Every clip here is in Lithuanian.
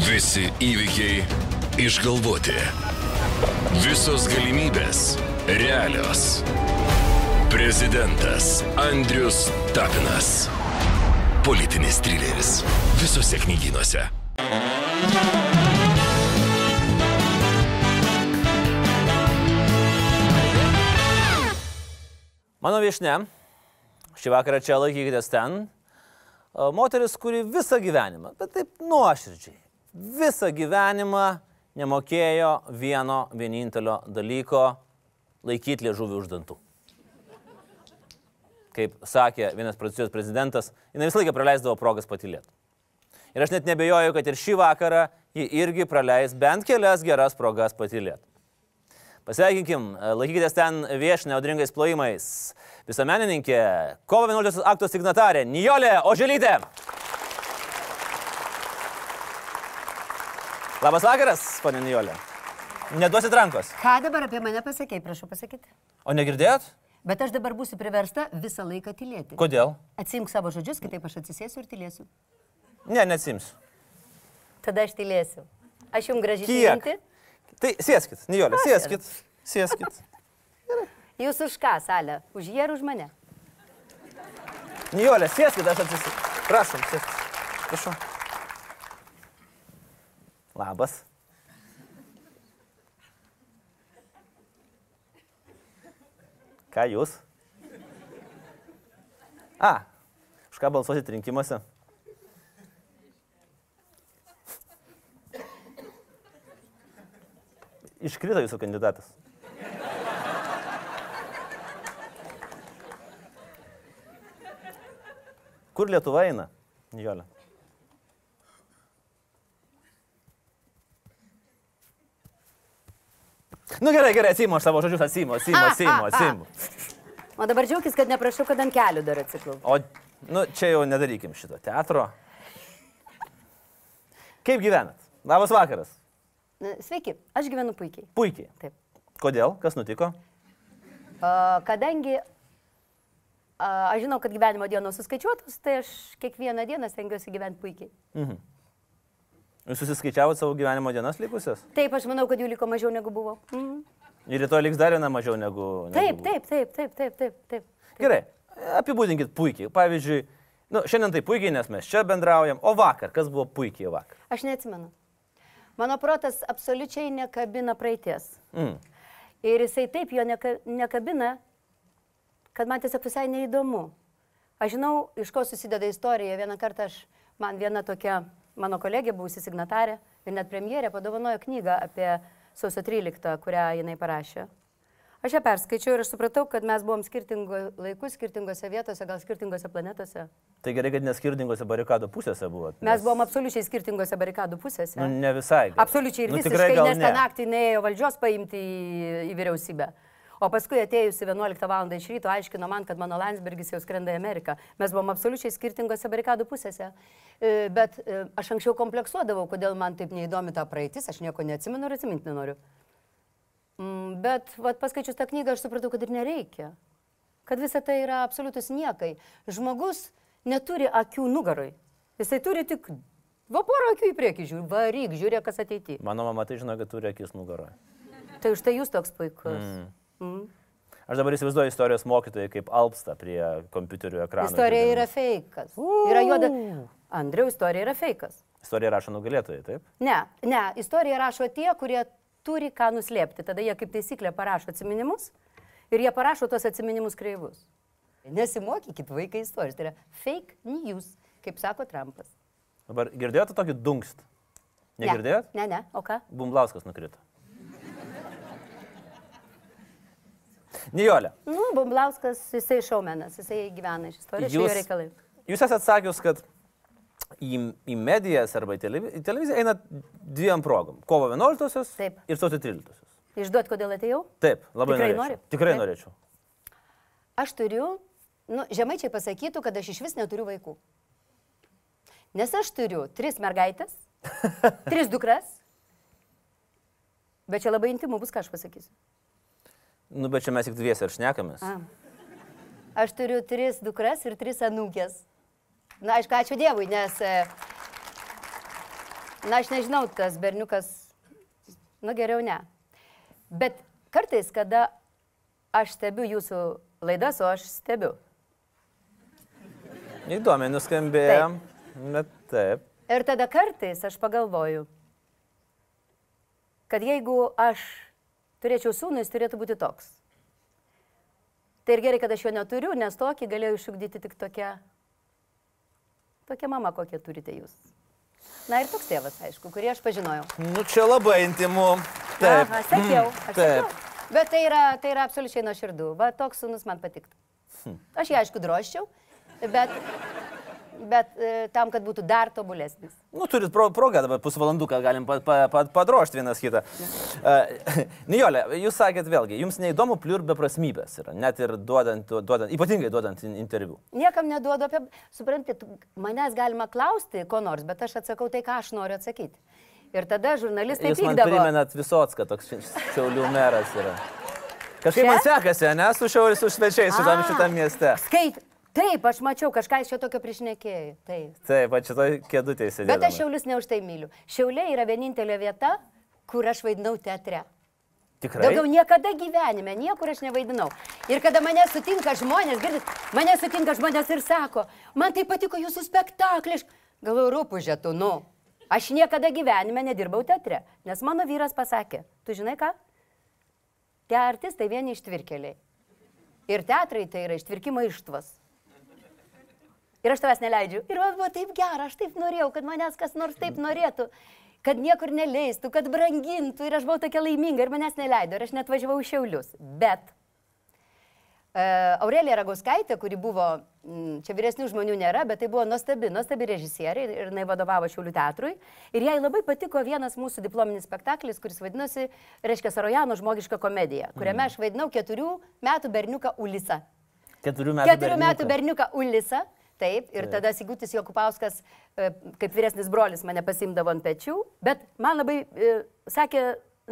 Visi įvykiai išgalvoti. Visos galimybės realios. Prezidentas Andrius Tapinas. Politinis trileris. Visose knygynuose. Mano viešne, šį vakarą čia laikykitės ten. Moteris, kuri visą gyvenimą, bet taip nuoširdžiai, visą gyvenimą nemokėjo vieno vienintelio dalyko - laikyti liežuvį už dantų. Kaip sakė vienas prancūzijos prezidentas, jinai visą laiką praleisdavo progas patilėti. Ir aš net nebejoju, kad ir šį vakarą ji irgi praleis bent kelias geras progas patilėti. Pasveikinkim, laikykitės ten viešinę audringais plojimais. Visuomenininkė, kovo 11 akto signatarė Nijolė Oželytė. Labas vakaras, ponė Nijolė. Neduosit rankos. Ką dabar apie mane pasakėjai, prašau pasakyti. O negirdėjot? Bet aš dabar būsiu priversta visą laiką tylėti. Kodėl? Atsimk savo žodžius, kitaip aš atsisėsiu ir tylėsiu. Ne, neatsimsiu. Tada aš tylėsiu. Aš jums gražiai tylinti. Tai sėskit, Nijolė, Aš sėskit. Sėskit. Jūs už ką, salė? Už jį ar už mane? Nijolė, sėskit, aš atsisėsiu. Prašom, sėskit. Prašau. Labas. Ką jūs? A, už ką balsuosit rinkimuose? Iškrito jūsų kandidatas. Kur Lietuva eina, Nijolė? Nu gerai, gerai, atsimu aš savo žodžius, atsimu, atsimu, atsimu, atsimu. O dabar džiaugis, kad neprašau, kad ant kelių dar atsiklau. O, nu, čia jau nedarykim šito teatro. Kaip gyvenat? Labas vakaras. Sveiki, aš gyvenu puikiai. Puikiai. Taip. Kodėl? Kas nutiko? A, kadangi a, aš žinau, kad gyvenimo dienos suskaičiuotos, tai aš kiekvieną dieną stengiuosi gyventi puikiai. Jūs susiskaičiavot savo gyvenimo dienas likusias? Taip, aš manau, kad jų liko mažiau negu buvo. Mhm. Ir rytoj liks dar viena mažiau negu... negu Taip, taip, taip, taip, taip, taip, taip. Gerai, apibūdinkit puikiai. Pavyzdžiui, nu, šiandien tai puikiai, nes mes čia bendraujam, o vakar, kas buvo puikiai vakar? Aš neatsimenu. Mano protas absoliučiai nekabina praeities. Mm. Ir jisai taip jo neka, nekabina, kad man tiesiog visai neįdomu. Aš žinau, iš ko susideda istorija. Vieną kartą aš, man viena tokia mano kolegė, buvusi signatarė ir net premjerė, padovanojo knygą apie sausio 13, kurią jinai parašė. Aš ją perskaičiau ir aš supratau, kad mes buvom skirtingų laikų, skirtingose vietose, gal skirtingose planetose. Tai gerai, kad neskirtingose barikado pusėse buvot. Mes buvom absoliučiai skirtingose barikadų pusėse. Nu, ne visai. gal. Absoliučiai ir nu, visiškai, nes ne. tą naktį neėjo valdžios paimti į, į vyriausybę. O paskui atėjusi 11 val. iš ryto aiškino man, kad mano Landsbergis jau skrenda į Ameriką. Mes buvom absoliučiai skirtingose barikadų pusėse. E, Bet e, aš anksčiau kompleksuodavau, kodėl man taip neįdomi ta praeitis, aš nieko neatsimenu ir atsiminti nenoriu. Mm, Bet vat, paskaičius tą knygą aš supratau, kad ir nereikia. Kad visa tai yra absoliutus niekai. Žmogus neturi akių nugarui. Jisai turi tik va porą akių į priekį, žiūri, varyk, žiūrėk, kas ateity. Mano mama tai žino, kad turi akis nugaroje. Tai už tai jūs toks puikus. Mm. Mm. Aš dabar įsivaizduoju istorijos mokytojai kaip alpsta prie kompiuterių ekranų. Istorija yra fejkas. Yra juoda. Andriau, istorija yra fejkas. Istoriją rašo nugalėtojai, taip? Ne, ne, istoriją rašo tie, kurie turi ką nuslėpti. Tada jie kaip taisyklė parašo atminimus ir jie parašo tuos atminimus kreivus. Nesimokykit vaikai istorijos. Tai yra fake news, kaip sako Trumpas. Dabar girdėjote tokį dunkst? Negirdėjot? Ne, ne, o ką? Bumblauskas nukrito. Nijolė, Nu, Bumblauskas, jisai šaumenas, jisai gyvena iš istorijos, jo reikalai. jūs esate sakius, kad į, į medijas arba į, televi į televiziją eina dviem progom. Kovo 11 Taip. ir sausio 13. Išduot, kodėl atėjau? Taip, labai Tikrai norėčiau. nori? Tikrai Taip. norėčiau. Aš turiu, nu, žemaičiai pasakytų, kad aš iš vis neturiu vaikų. Nes aš turiu tris mergaitės, tris dukras. Bet čia labai intimu bus, ką aš pasakysiu. Nu, bet čia mes tik dviesi ir šnekamės. A. Aš turiu tris dukras ir tris anūkės. Na, aišku, ačiū Dievui, nes... e, Na, aš nežinau, tas berniukas, nu geriau ne. Bet kartais, kada aš stebiu jūsų laidas, o aš stebiu. Įdomiai nuskambėjo. Bet taip. Ir tada kartais aš pagalvoju, kad jeigu aš turėčiau sūnų, jis turėtų būti toks. Tai ir gerai, kad aš jo neturiu, nes tokį galėjau išugdyti tik tokia, tokia mama, kokią turite jūs. Na ir toks tėvas, aišku, kurį aš pažinojau. Nu, čia labai intimu. Taip. Aha, sakiau, aš Taip. sakiau. Bet tai yra, tai yra absoliučiai nuoširdų. Va, toks sūnus man patiktų. Hm. Aš jį aišku droščiau, bet, bet e, tam, kad būtų dar tobulesnis. Nu, turit pro, progą dabar pusvalanduką galim pa, pa, pa, padrošti vienas kitą. Uh, Nijolė, jūs sakėt vėlgi, jums neįdomu pliur beprasmybės yra, net ir duodant, duodant ypatingai duodant in- interviu. Niekam neduodu apie, suprantate, manęs galima klausti ko nors, bet aš atsakau tai, ką aš noriu atsakyti. Ir tada žurnalistai Jūs man pykdavo. primenat Visotską, toks ši- šiaulių meras yra. Kažkaip man sekasi, ne, su šiauliu, su svečiais šitam, šitam mieste. Skait. Taip, aš mačiau, kažką iš čia tokio priešnekėjai. Taip. Taip, va šitoj kėdutėje sėdėjau. Bet aš Šiaulius ne už tai myliu. Šiauliai yra vienintelė vieta, kur aš vaidinau teatre. Tikrai. Daugiau niekada gyvenime, niekur aš nevaidinau. Ir kada mane sutinka žmonės, girdit, mane sutinka žmonės ir sako, man tai patiko jūsų spektaklis. Galvoju, rūpužė tu, nu. Aš niekada gyvenime nedirbau teatre, nes mano vyras pasakė, tu žinai ką? Tie artistai vieni ištvirkeliai. Ir teatrai tai yra ištvirkimo ištvas. Ir aš tavęs neleidžiu. Ir man buvo taip gera, aš taip norėjau, kad manęs kas nors taip norėtų, kad niekur neleistų, kad brangintų. Ir aš buvau tokia laiminga ir manęs neleido. Ir aš net važiavau į Šiaulius. Bet e, Aurelija Ragauskaitė, kuri buvo, mm, čia vyresnių žmonių nėra, bet tai buvo nuostabi, nuostabi režisierė ir jinai vadovavo Šiaulių teatrui. Ir jai labai patiko vienas mūsų diplominis spektaklis, kuris vadinosi, reiškia, Sarojano žmogiška komedija, kuriame aš vaidinau keturių metų berniuką Ulisą. Keturių metų. Keturių metų berniuką Ulisą. Taip, ir tada Sigutis Jokupauskas, e, kaip vyresnis brolis, mane pasimdavo ant pečių, bet man labai e, sakė,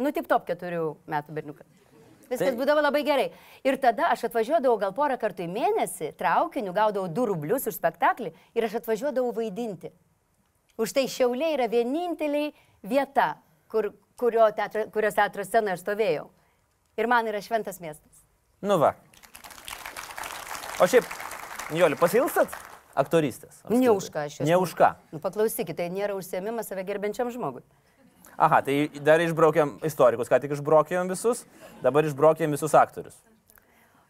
nu, tip top keturių metų berniukas. Viskas Tai- būdavo labai gerai. Ir tada aš atvažiuodavau gal porą kartų į mėnesį, traukiniu, gaudavau du rublius už spektaklį ir aš atvažiuodavau vaidinti. Už tai Šiauliai yra vieninteliai vieta, kur, kurio teatro, kurios teatro scenoje aš stovėjau. Ir man yra šventas miestas. Nu va. O šiaip, Nijolė, pasilstat aktorystės? apskritai? Ne už ką aš esu. Ne už ką. Nu, paklausykit, tai nėra užsiemimas save gerbiančiam žmogui. Aha, tai dar išbraukėm istorikus, ką tik išbraukėm visus, dabar išbraukėm visus aktorius.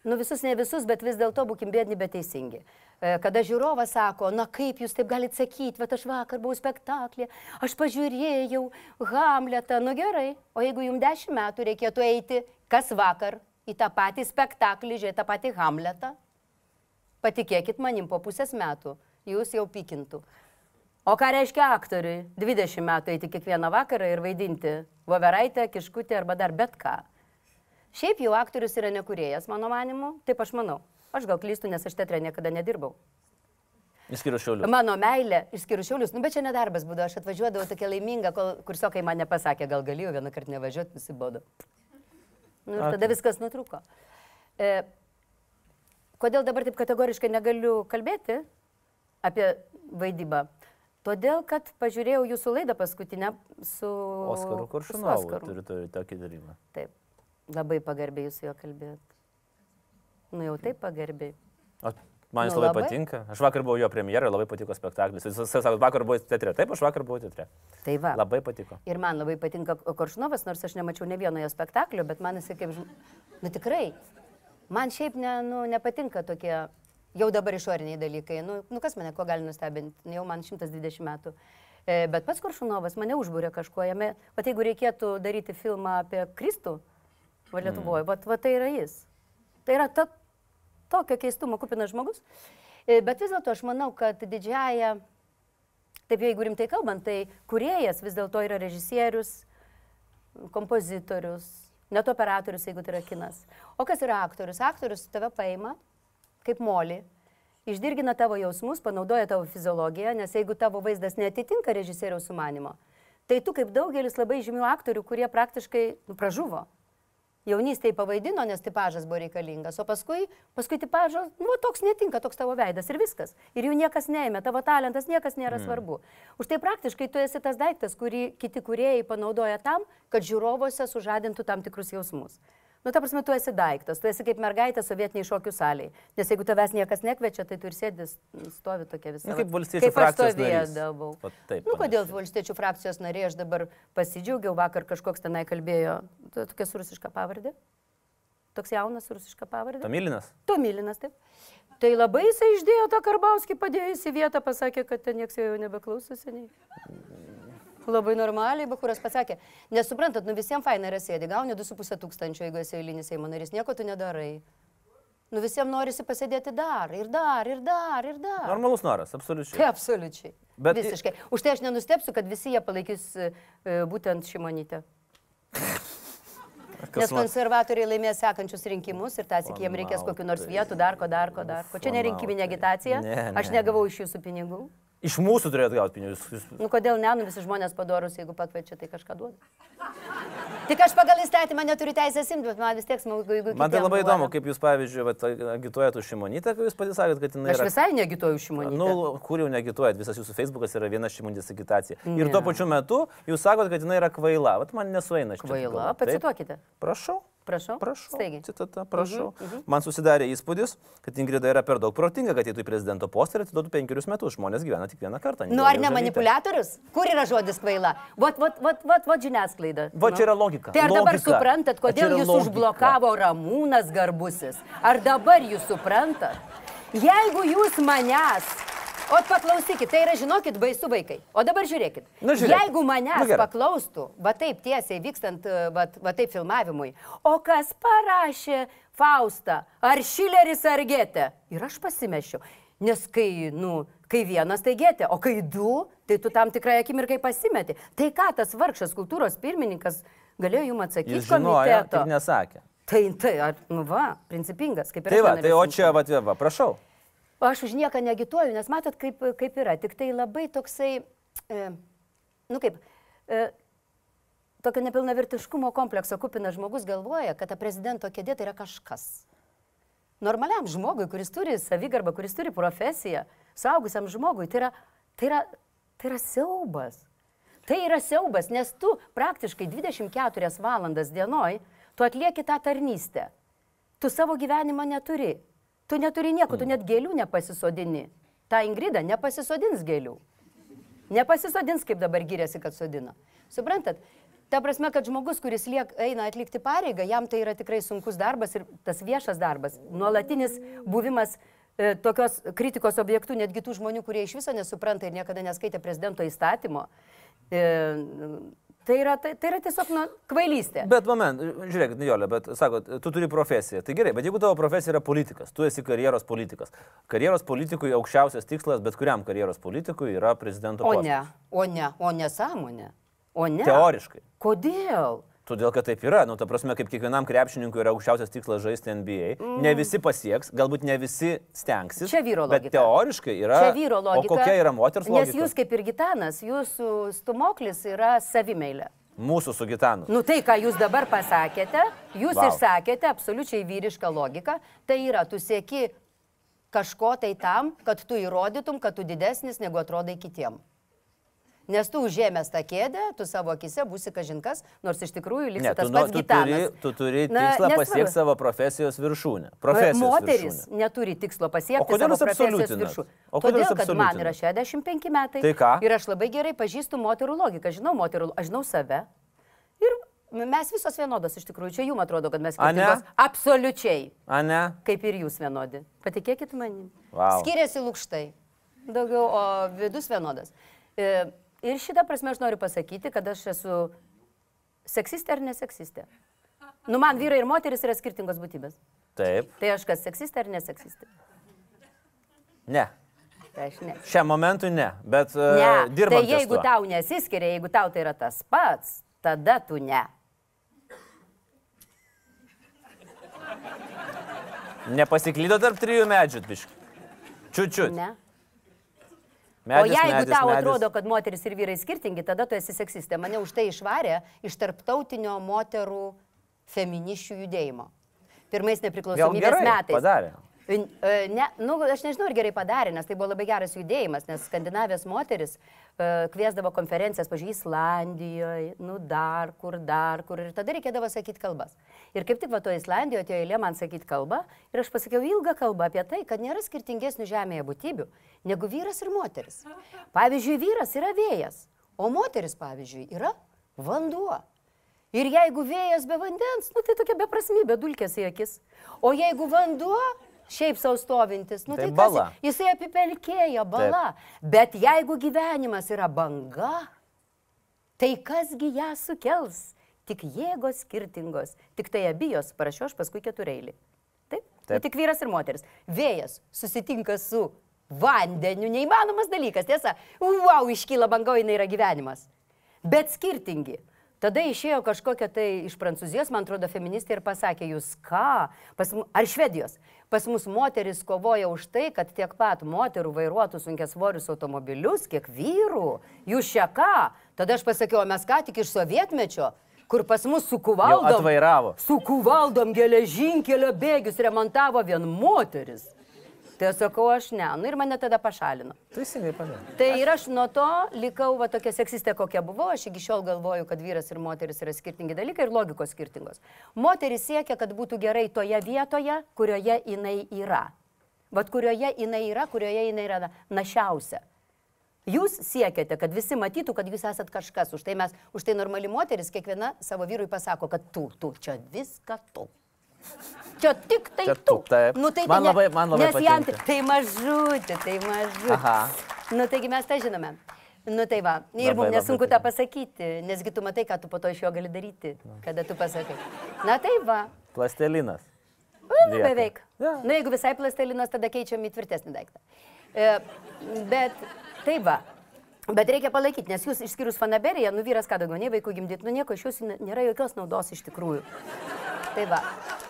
Nu visus ne visus, bet vis dėlto būkim bėdni, bet teisingi. E, Kada žiūrovas sako, na kaip jūs taip galite sakyti, bet aš vakar buvau spektaklė, aš pažiūrėjau Hamletą, nu gerai, o jeigu jums dešimt metų reikėtų eiti kas vakar į tą patį spektaklį, žiūrėti tą patį Hamletą, patikėkit manim po pusės metų, jūs jau pykintų. O ką reiškia aktoriui? 20 metų eiti kiekvieną vakarą ir vaidinti Voveraitę, Kiškutį arba dar bet ką. Šiaip jau aktorius yra nekurėjas, mano manimu, taip aš manau. Aš gal klystu, nes aš teatre niekada nedirbau. Išskyrus šiaulių. Mano meilė, išskyrus šiaulius, nu bet čia nedarbas būdavo, aš atvažiuodavau tokia laiminga, kol kursiokai man nepasakė, gal galėjau vieną kartą nevažiuoti, nusibodo. Nu, ir tada viskas nutruko. E, kodėl dabar taip kategoriškai negaliu kalbėti apie vaidybą? Todėl, kad pažiūrėjau jūsų laidą paskutinę su... Oskaru Oskaru. turiu turi tokį darimą. Taip, labai pagarbiai jūs su juo kalbėt. Nu jau taip pagarbiai. O man jis Nu, labai, labai. patinka. Aš vakar buvau jo premjerai, labai patiko spektaklis. Jis sako, vakar buvau teatre. Taip, aš vakar buvau teatre. Tai va. Labai patiko. Ir man labai patinka Koršnovas, nors aš nemačiau ne vieno jo spektaklio, bet man jisai kaip... Nu tikrai. Man šiaip ne, nu, nepatinka tokie jau dabar išoriniai dalykai. Nu, nu kas mane, ko gali nustebinti, jau man 120 metų. E, bet pats Koršunovas mane užbūrė kažkuo jame. O jeigu reikėtų daryti filmą apie Kristų, va Lietuvoje, mm. va tai yra jis. Tai yra ta, tokio keistumo kupinas žmogus. E, bet vis dėlto aš manau, kad didžiaja, taip jeigu rimtai kalbant, tai kuriejas vis dėlto yra režisierius, kompozitorius, net operatorius, jeigu tai yra kinas. O kas yra aktorius? Aktorius tave paima kaip moli, išdirgina tavo jausmus, panaudoja tavo fiziologiją, nes jeigu tavo vaizdas netitinka režisieriaus sumanimo, tai tu kaip daugelis labai žymių aktorių, kurie praktiškai nu, pražuvo. Jaunystėje pavaidino, nes tipažas buvo reikalingas, o paskui, paskui tipažas, nu, toks netinka, toks tavo veidas ir viskas. Ir jų niekas neėmė, tavo talentas niekas nėra mm. svarbu. Už tai praktiškai tu esi tas daiktas, kurį kiti kuriejai panaudoja tam, kad žiūrovose sužadintų tam tikrus jausmus. Nu, ta prasme, tu esi daiktas, tu esi kaip mergaitė sovietiniai šokių saliai. Nes jeigu tavęs niekas nekviečia, tai tu ir sėdis, stovi tokia visą. Nu, kaip valstiečių frakcijos narys. Vat taip, nu, kodėl valstiečių frakcijos narė, aš dabar pasidžiaugiau, vakar kažkoks tenai kalbėjo, tokia rusiška pavardė. Toks jaunas rusiška pavardė. Tomilinas. Tomilinas, taip. Tai labai jisai išdėjo tą karbauskį, padėjo į vietą, pasakė, kad ten nieks jau nebeklauso seniai. Labai normaliai, Bakuras pasakė, nesuprantat, nu visiems faina yra sėdi, gauni 2,5 tūkstančio, jeigu esi eilinis Seimo narys, nieko tu nedarai. Nu visiems norisi pasėdėti dar, ir dar, ir dar, ir dar. Normalus noras, absoliučiai. Tai absoliučiai. Bet... Visiškai. Už tai aš nenustepsiu, kad visi jie palaikys e, būtent Šimonytę. Kas Nes konservatoriai laimės sekančius rinkimus ir tas iki jiems reikės kokiu nors vietų, dar ko, dar ko, dar ko. Čia nerinkiminė tai. agitacija. Ne, ne. Aš negavau iš jūsų pinigų. Iš mūsų turėtų gauti pinigus. Jūs... Nu kodėl ne, nu visi žmonės padorus, jeigu pakviečia, tai kažką duoda. Tik aš pagal įstatymą neturiu teisės imti, bet man vis tiek smagu, jeigu... Man tai labai įdomu, kaip jūs, pavyzdžiui, vat, agituojat už šimonytę, kai jūs patys sakėt, kad jinai... Aš visai neagituoju už šimonytę. Nu, kur jau neagituojat, visas jūsų Facebookas yra viena šimonytės agitacija. Ne. Ir tuo pačiu metu jūs sakot, kad jinai yra kvaila. Vat man nesueina šitą. Kvaila, pacituokite. Prašau. Prašau. Prašau. Staigiai. Citata, prašau. Uh -huh, uh -huh. Man susidarė įspūdis, kad Ingrida yra per daug protinga, kad eitų į prezidento postą ir atiduotų penkerius metus. Žmonės gyvena tik vieną kartą. Nu ar ne manipuliatorius? Kur yra žodis kvaila? Vat, vat, vat, vat, vat žiniasklaida. Va nu. čia yra logika. Tai ar logika. dabar suprantat, kodėl jūs logika. užblokavo Ramūnas Garbusis? Ar dabar jūs suprantat? Jeigu jūs manęs O paklausykit, tai yra, žinokit, baisu vaikai. O dabar žiūrėkit. Nu, žiūrėk. Jeigu manęs nu, paklaustų, va taip tiesiai vykstant, va, va taip filmavimui, o kas parašė Faustą, ar Šileris, ar Gėtė? Ir aš pasimešiu. Nes kai, nu, kai vienas tai gėtė, o kai du, tai tu tam tikrai akimirkai pasimeti. Tai ką tas vargšas kultūros pirmininkas galėjo jums atsakyti? Jis žinojo, tik nesakė. Tai, tai, ar, nu va, principingas, kaip ir. Tai va, tai o čia, va, va, prašau. Aš už nieką negituoju, nes matot, kaip, kaip yra. Tik tai labai toksai, e, nu kaip, e, tokio nepilnavertiškumo komplekso kupinas žmogus galvoja, kad ta prezidento kėdė tai yra kažkas. Normaliam žmogui, kuris turi savigarbą, kuris turi profesiją, saugusiam žmogui, tai yra, tai yra, tai yra siaubas. Tai yra siaubas, nes tu praktiškai 24 valandas dienoj, tu atlieki tą tarnystę. Tu savo gyvenimo neturi. Tu neturi nieko, tu mm. net gėlių nepasisodini. Ta Ingrida nepasisodins gėlių. Nepasisodins, kaip dabar gyrėsi, kad sodina. Suprantat? Ta prasme, kad žmogus, kuris liek, eina atlikti pareigą, jam tai yra tikrai sunkus darbas ir tas viešas darbas, nuolatinis buvimas e, tokios kritikos objektų, netgi tų žmonių, kurie iš viso nesupranta ir niekada neskaitė prezidento įstatymo. E, Tai yra, tai, tai yra tiesiog nu, kvailystė. Bet moment, žiūrėk, Nijolė, bet sakot, tu turi profesiją. Tai gerai, bet jeigu tavo profesija yra politikas, tu esi karjeros politikas. Karjeros politikui aukščiausias tikslas, bet kuriam karjeros politikui yra prezidento postas. O ne, o ne, o nesąmonė. O ne. Teoriškai. Kodėl? Todėl, kad taip yra, nu, ta prasme, kaip kiekvienam krepšininkui yra aukščiausias tikslas žaisti NBA. Mm. Ne visi pasieks, galbūt ne visi stengsis. Čia vyro logika. Bet teoriškai yra. Čia vyro logika. O kokia yra moters logika? Nes jūs kaip ir gitanas, jūsų stumoklis yra savimeilė. Mūsų su gitanu. Nu tai, ką jūs dabar pasakėte, jūs wow. išsakėte absoliučiai vyrišką logiką, tai yra, tu sieki kažko tai tam, kad tu įrodytum, kad tu didesnis negu atrodai kitiem. Nes tu užėmęs tą kėdę, tu savo akise būsi kažinkas, nors iš tikrųjų liksi ne, tas pats tu turi, tu turi tikslą pasiekti savo profesijos viršūnę. Profesijos Moteris viršūnę. neturi tikslo pasiekti savo profesijos viršūnę. Todėl, kad man yra 65 metai. Tai ką? Ir aš labai gerai pažįstu moterų logiką, žinau moterų, aš žinau save. Ir mes visos vienodos iš tikrųjų, čia jums atrodo, kad mes skirtingos. Absoliučiai. A ne? Kaip ir jūs vienodi. Patikėkit manim. Wow. Skiriasi lūkštai. Daugiau, o vidus vienodas. E, Ir šitą prasme aš noriu pasakyti, kad aš esu seksistė ar neseksistė. Nu, man vyrai ir moteris yra skirtingos būtybės. Taip. Tai aš kas seksistė ar neseksistė? Ne. Tai aš ne. Šiam momentui ne, bet uh, ne. dirbant. Tai jeigu tau nesiskiria, jeigu tau tai yra tas pats, tada tu ne. Nepasiklydo tarp trijų medžių, biškai. Čiučiut. Ne. Medis, o jeigu medis, tau medis. atrodo, kad moteris ir vyrai skirtingi, tada tu esi seksistė. Mane už tai išvarė iš tarptautinio moterų feminiščių judėjimo. Pirmais nepriklausomybės gerai metais. padarė. E, Ne, nu, aš nežinau, ar gerai padarė, nes tai buvo labai geras judėjimas, nes Skandinavijos moteris e, kviesdavo konferencijas, pažiūrėjau, Islandijoje, nu dar kur, dar kur, ir tada reikėdavo sakyti kalbas. Ir kaip tik va to Islandijoje atėjo eilė man sakyti kalbą, ir aš pasakiau ilgą kalbą apie tai, kad nėra skirtingesnių žemėje būtybių negu vyras ir moteris. Pavyzdžiui, vyras yra vėjas, o moteris, pavyzdžiui, yra vanduo. Ir jeigu vėjas be vandens, nu tai tokia beprasmybė, dulkės į akis. O jeigu vanduo, šiaip savo stovintis, nu Tai tai, bala. kas, jisai apipelkėja bala. Bet jeigu gyvenimas yra banga, tai kasgi ją sukels? Tik jėgos skirtingos, tik tai abijos, parašiau aš paskui ketureilį. Taip? Taip. Nu, tik vyras ir moteris. Vėjas susitinka su vandeniu, neįmanomas dalykas, tiesa. Wow, iškyla banga, jinai yra gyvenimas. Bet skirtingi. Tada išėjo kažkokia tai iš Prancūzijos, man atrodo, feministė ir pasakė, jūs ką, pas, ar Švedijos, pas mus moteris kovoja už tai, kad tiek pat moterų vairuotų sunkias svorius automobilius, kiek vyrų. Jūs čia ką? Tada aš pasakiau, mes ką tik iš sovietmečio, kur pas mus su Jau kuvaldom, atvairavo. su kuvaldom geležinkelio bėgius remontavo vien moteris. Tai aš sakau, aš ne. Nu ir mane tada pašalino. Teisingai padarė. Tai ir aš nuo to likau va tokia seksistė, kokia buvau. Aš iki šiol galvoju, kad vyras ir moteris yra skirtingi dalykai ir logikos skirtingos. Moteris siekia, kad būtų gerai toje vietoje, kurioje jinai yra. Vat kurioje jinai yra, kurioje jinai yra na- našiausia. Jūs siekiate, kad visi matytų, kad jūs esat kažkas. Už tai mes, už tai normali moteris kiekviena savo vyrui pasako, kad tu, tu, čia viską tu. Čia tik tai Čia tu. taip. Nu, tai, Man tai labai- man labai nes jam patinka. tai mažutė, tai mažutė. Aha. Nu, taigi mes tą žinome. Nu tai va, ir mums nesunku tą pasakyti, nesgi tu matai, ką tu po to iš jo gali daryti, kada tu pasakai. Na tai va, Plastelinas. nu, beveik. Jo. Na jeigu visai plastelinas, tada keičiam į tvirtesnį daiktą. E, bet tai va. Bet reikia palaikyti, nes jūs išskyrus fanaberiją, nu vyras ką daugiau, nei vaikų gimdyti, nu nieko iš jūsų nėra jokios naudos iš tikrųjų. Tai va.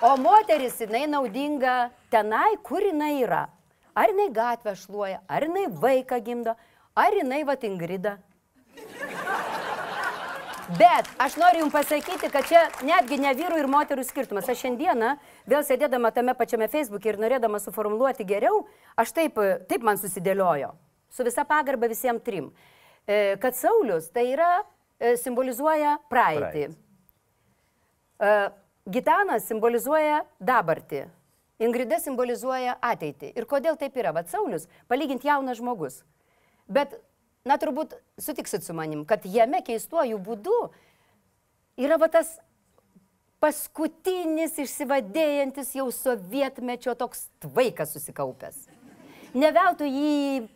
O moteris, jinai naudinga tenai, kur jinai yra. Ar jinai gatvę šluoja, ar jinai vaiką gimdo, ar jinai va Ingrida. Bet aš noriu Jums pasakyti, kad čia netgi ne vyrų ir moterų skirtumas. Aš šiandieną, vėl sėdėdama tame pačiame Facebook'e ir norėdama suformuluoti geriau, aš taip, taip man susidėliojo. Su visa pagarba visiems trim. E, Kad Saulis tai yra, e, simbolizuoja praeitį. Praeitį. Gitanas simbolizuoja dabartį. Ingrida simbolizuoja ateitį. Ir kodėl taip yra? Vat Saulis, palyginti jaunas žmogus. Bet, na turbūt sutiksit su manim, kad jame keistuoju būdu yra va tas paskutinis išsivadėjantis jau sovietmečio toks tvaikas susikaupęs. Neveltui jį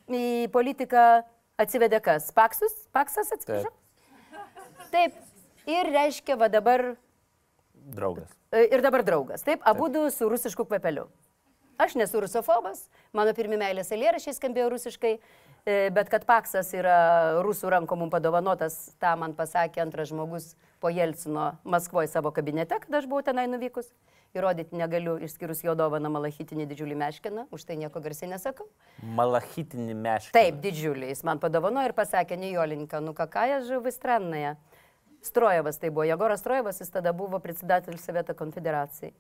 į politiką atsivedė kas? Paksus? Paksas atsiprašau? Taip. Ir reiškia, va dabar Draugas. E, ir dabar draugas. Taip, abu du su rusišku kvepeliu. Aš nesu rusofobas, mano pirmi meilės eilėrašiai skambėjo rusiškai, e, bet kad paksas yra rusų rankom mums padovanotas, tą man pasakė antras žmogus po Jelcino Maskvoje savo kabinete, kada aš buvau tenai nuvykus. Įrodyti negaliu, išskyrus jo dovaną malachitinį didžiulį meškiną, už tai nieko garsiai nesakau. Malachitinį meškiną. Taip, didžiulį, jis man padovanojo ir pasakė, nejolinka, nu kakaja žuvis trannaja. странная. Стройевas tai buvo, Jagoras Strojevas, jis tada buvo председатель Совета Конфедерации.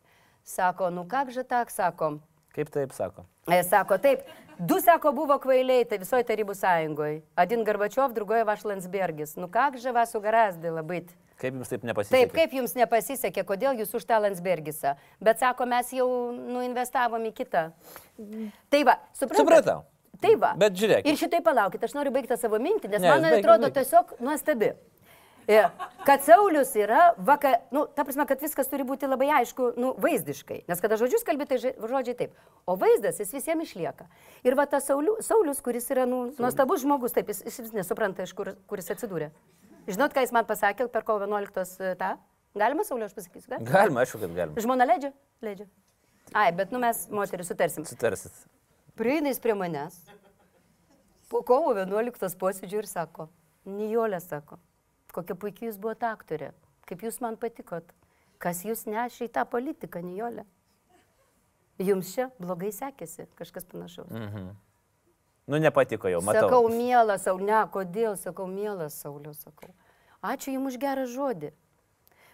Sako, nu как же tak, sako. Kaip taip sako? E, Sako, taip, du, sako, buvo kvailiai, tai visoje Tarybų sąjungoje. Adin Garbačiov, drugoje Vaš Landsbergis. Nu как же вас угораздило быть? Kaip jums taip nepasisekė? Taip, kaip jums nepasisekė, kodėl jūs už tą Landsbergisą? Bet sako, mes jau nuinvestavom į kitą. Tai va, suprantate? Supratau. Tai va. Bet žiūrėkit. Ir šitai palaukit, aš noriu baigti savo mintį, nes Ne, man jūs baikit, atrodo baikit. tiesiog nuostabi. E, Kad Saulis yra, vaka, nu, ta prasme, kad viskas turi būti labai aišku, nu, vaizdiškai. Nes kada žodžius kalbėti, tai žodžiai taip. O vaizdas jis visiems išlieka. Ir va tas Sauliu, Saulis, kuris yra, nu, nuostabus žmogus, taip, jis, jis nesupranta, iš kur, kur jis atsidūrė. Žinot, ką jis man pasakė per kovo 11 tą? Galima Sauliu, aš pasakysiu, gal? Galima, aišku, kad galima. Žmona leidžia? Leidžia. Ai, bet nu mes, moterį, sutarsim. Sutarsit. Prieina jis prie manęs. Po kovo 11 posėdžių ir sako, Nijolė sako, kokia puikiai jūs buvote aktorė, kaip jūs man patikot, kas jūs nešė į tą politiką, Nijolė. Jums čia blogai sekėsi, kažkas panašaus. Mm. Nu, nepatiko jau, matau. Sakau, mielas, Saul, ne, kodėl, sakau, mielas Sauliau, sakau. Ačiū Jums už gerą žodį.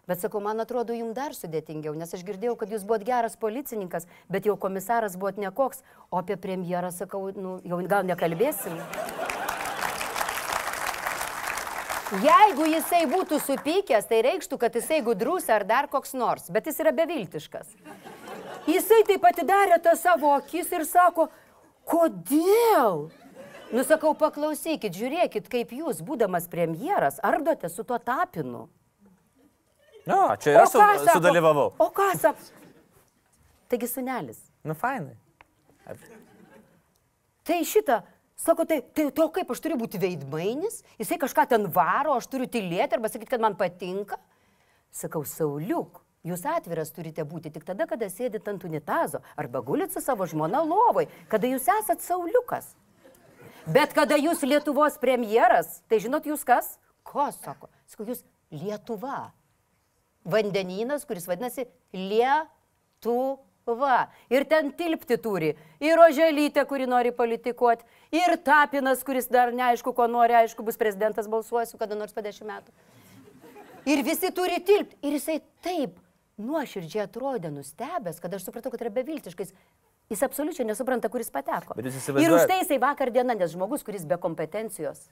Bet sakau, man atrodo, jums dar sudėtingiau, nes aš girdėjau, kad jūs buvot geras policininkas, bet jau komisaras buvot nekoks, o apie premjerą sakau, nu, jau gal nekalbėsim. Jeigu jisai būtų supykęs, tai reikštų, kad jisai gudrus ar dar koks nors, bet jis yra beviltiškas. Jisai taip atidarė tą savo akis ir sako, kodėl? Nusakau, paklausykit, žiūrėkit, kaip jūs, būdamas premjeras, ardote su tuo tapinu. Nu, čia ir aš su, sako? sudalyvavau. O ką sako? Taigi sunelis. Nu, fainai. Tai šitą, sako, tai, tai to kaip aš turiu būti veidmainis, jisai kažką ten varo, aš turiu tylėti arba sakyti, kad man patinka. Sakau, Sauliuk, jūs atviras turite būti tik tada, kada sėdit ant unitazo arba gulit su savo žmona lovoj, kada jūs esat Sauliukas. Bet kada jūs Lietuvos premjeras, tai žinot jūs kas? Ko sako? Sakau, jūs Lietuva. Vandenynas, kuris vadinasi Lietuva. Ir ten tilpti turi. Ir oželytė, kuri nori politikuoti. Ir tapinas, kuris dar neaišku, ko nori, aišku, bus prezidentas, balsuosiu kada nors po dešimt metų. Ir visi turi tilpti. Ir jisai taip nuoširdžiai atrodė nustebęs, kad aš supratau, kad yra beviltiškais. Jis absoliučiai nesupranta, kuris pateko. Jūs Ir už tai jisai vakar dieną, nes žmogus, kuris be kompetencijos,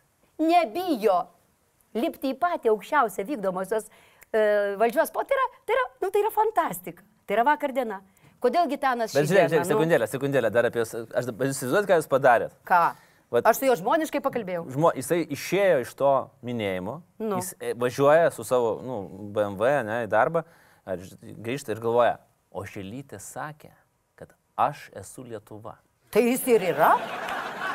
nebijo lipti į patį aukščiausią vykdomosios e, valdžios po, tai yra, tai, yra, nu, tai yra fantastika. Tai yra vakar diena. Kodėl Gitanas Bet šį žiūrėk, žiūrėk, sekundėlę, sekundėlę, dar apie... Aš dabar jūs įsivaizduojat, ką jūs padarėt. Ką? Vat- Aš su juo žmoniškai pakalbėjau. Žmo, jisai išėjo iš to minėjimo, Nu. jis e, važiuoja su savo nu, BMW ne, į darbą, grįžta ir galvoja, o Šelytė sakė, kad aš esu Lietuva. Tai jis ir yra.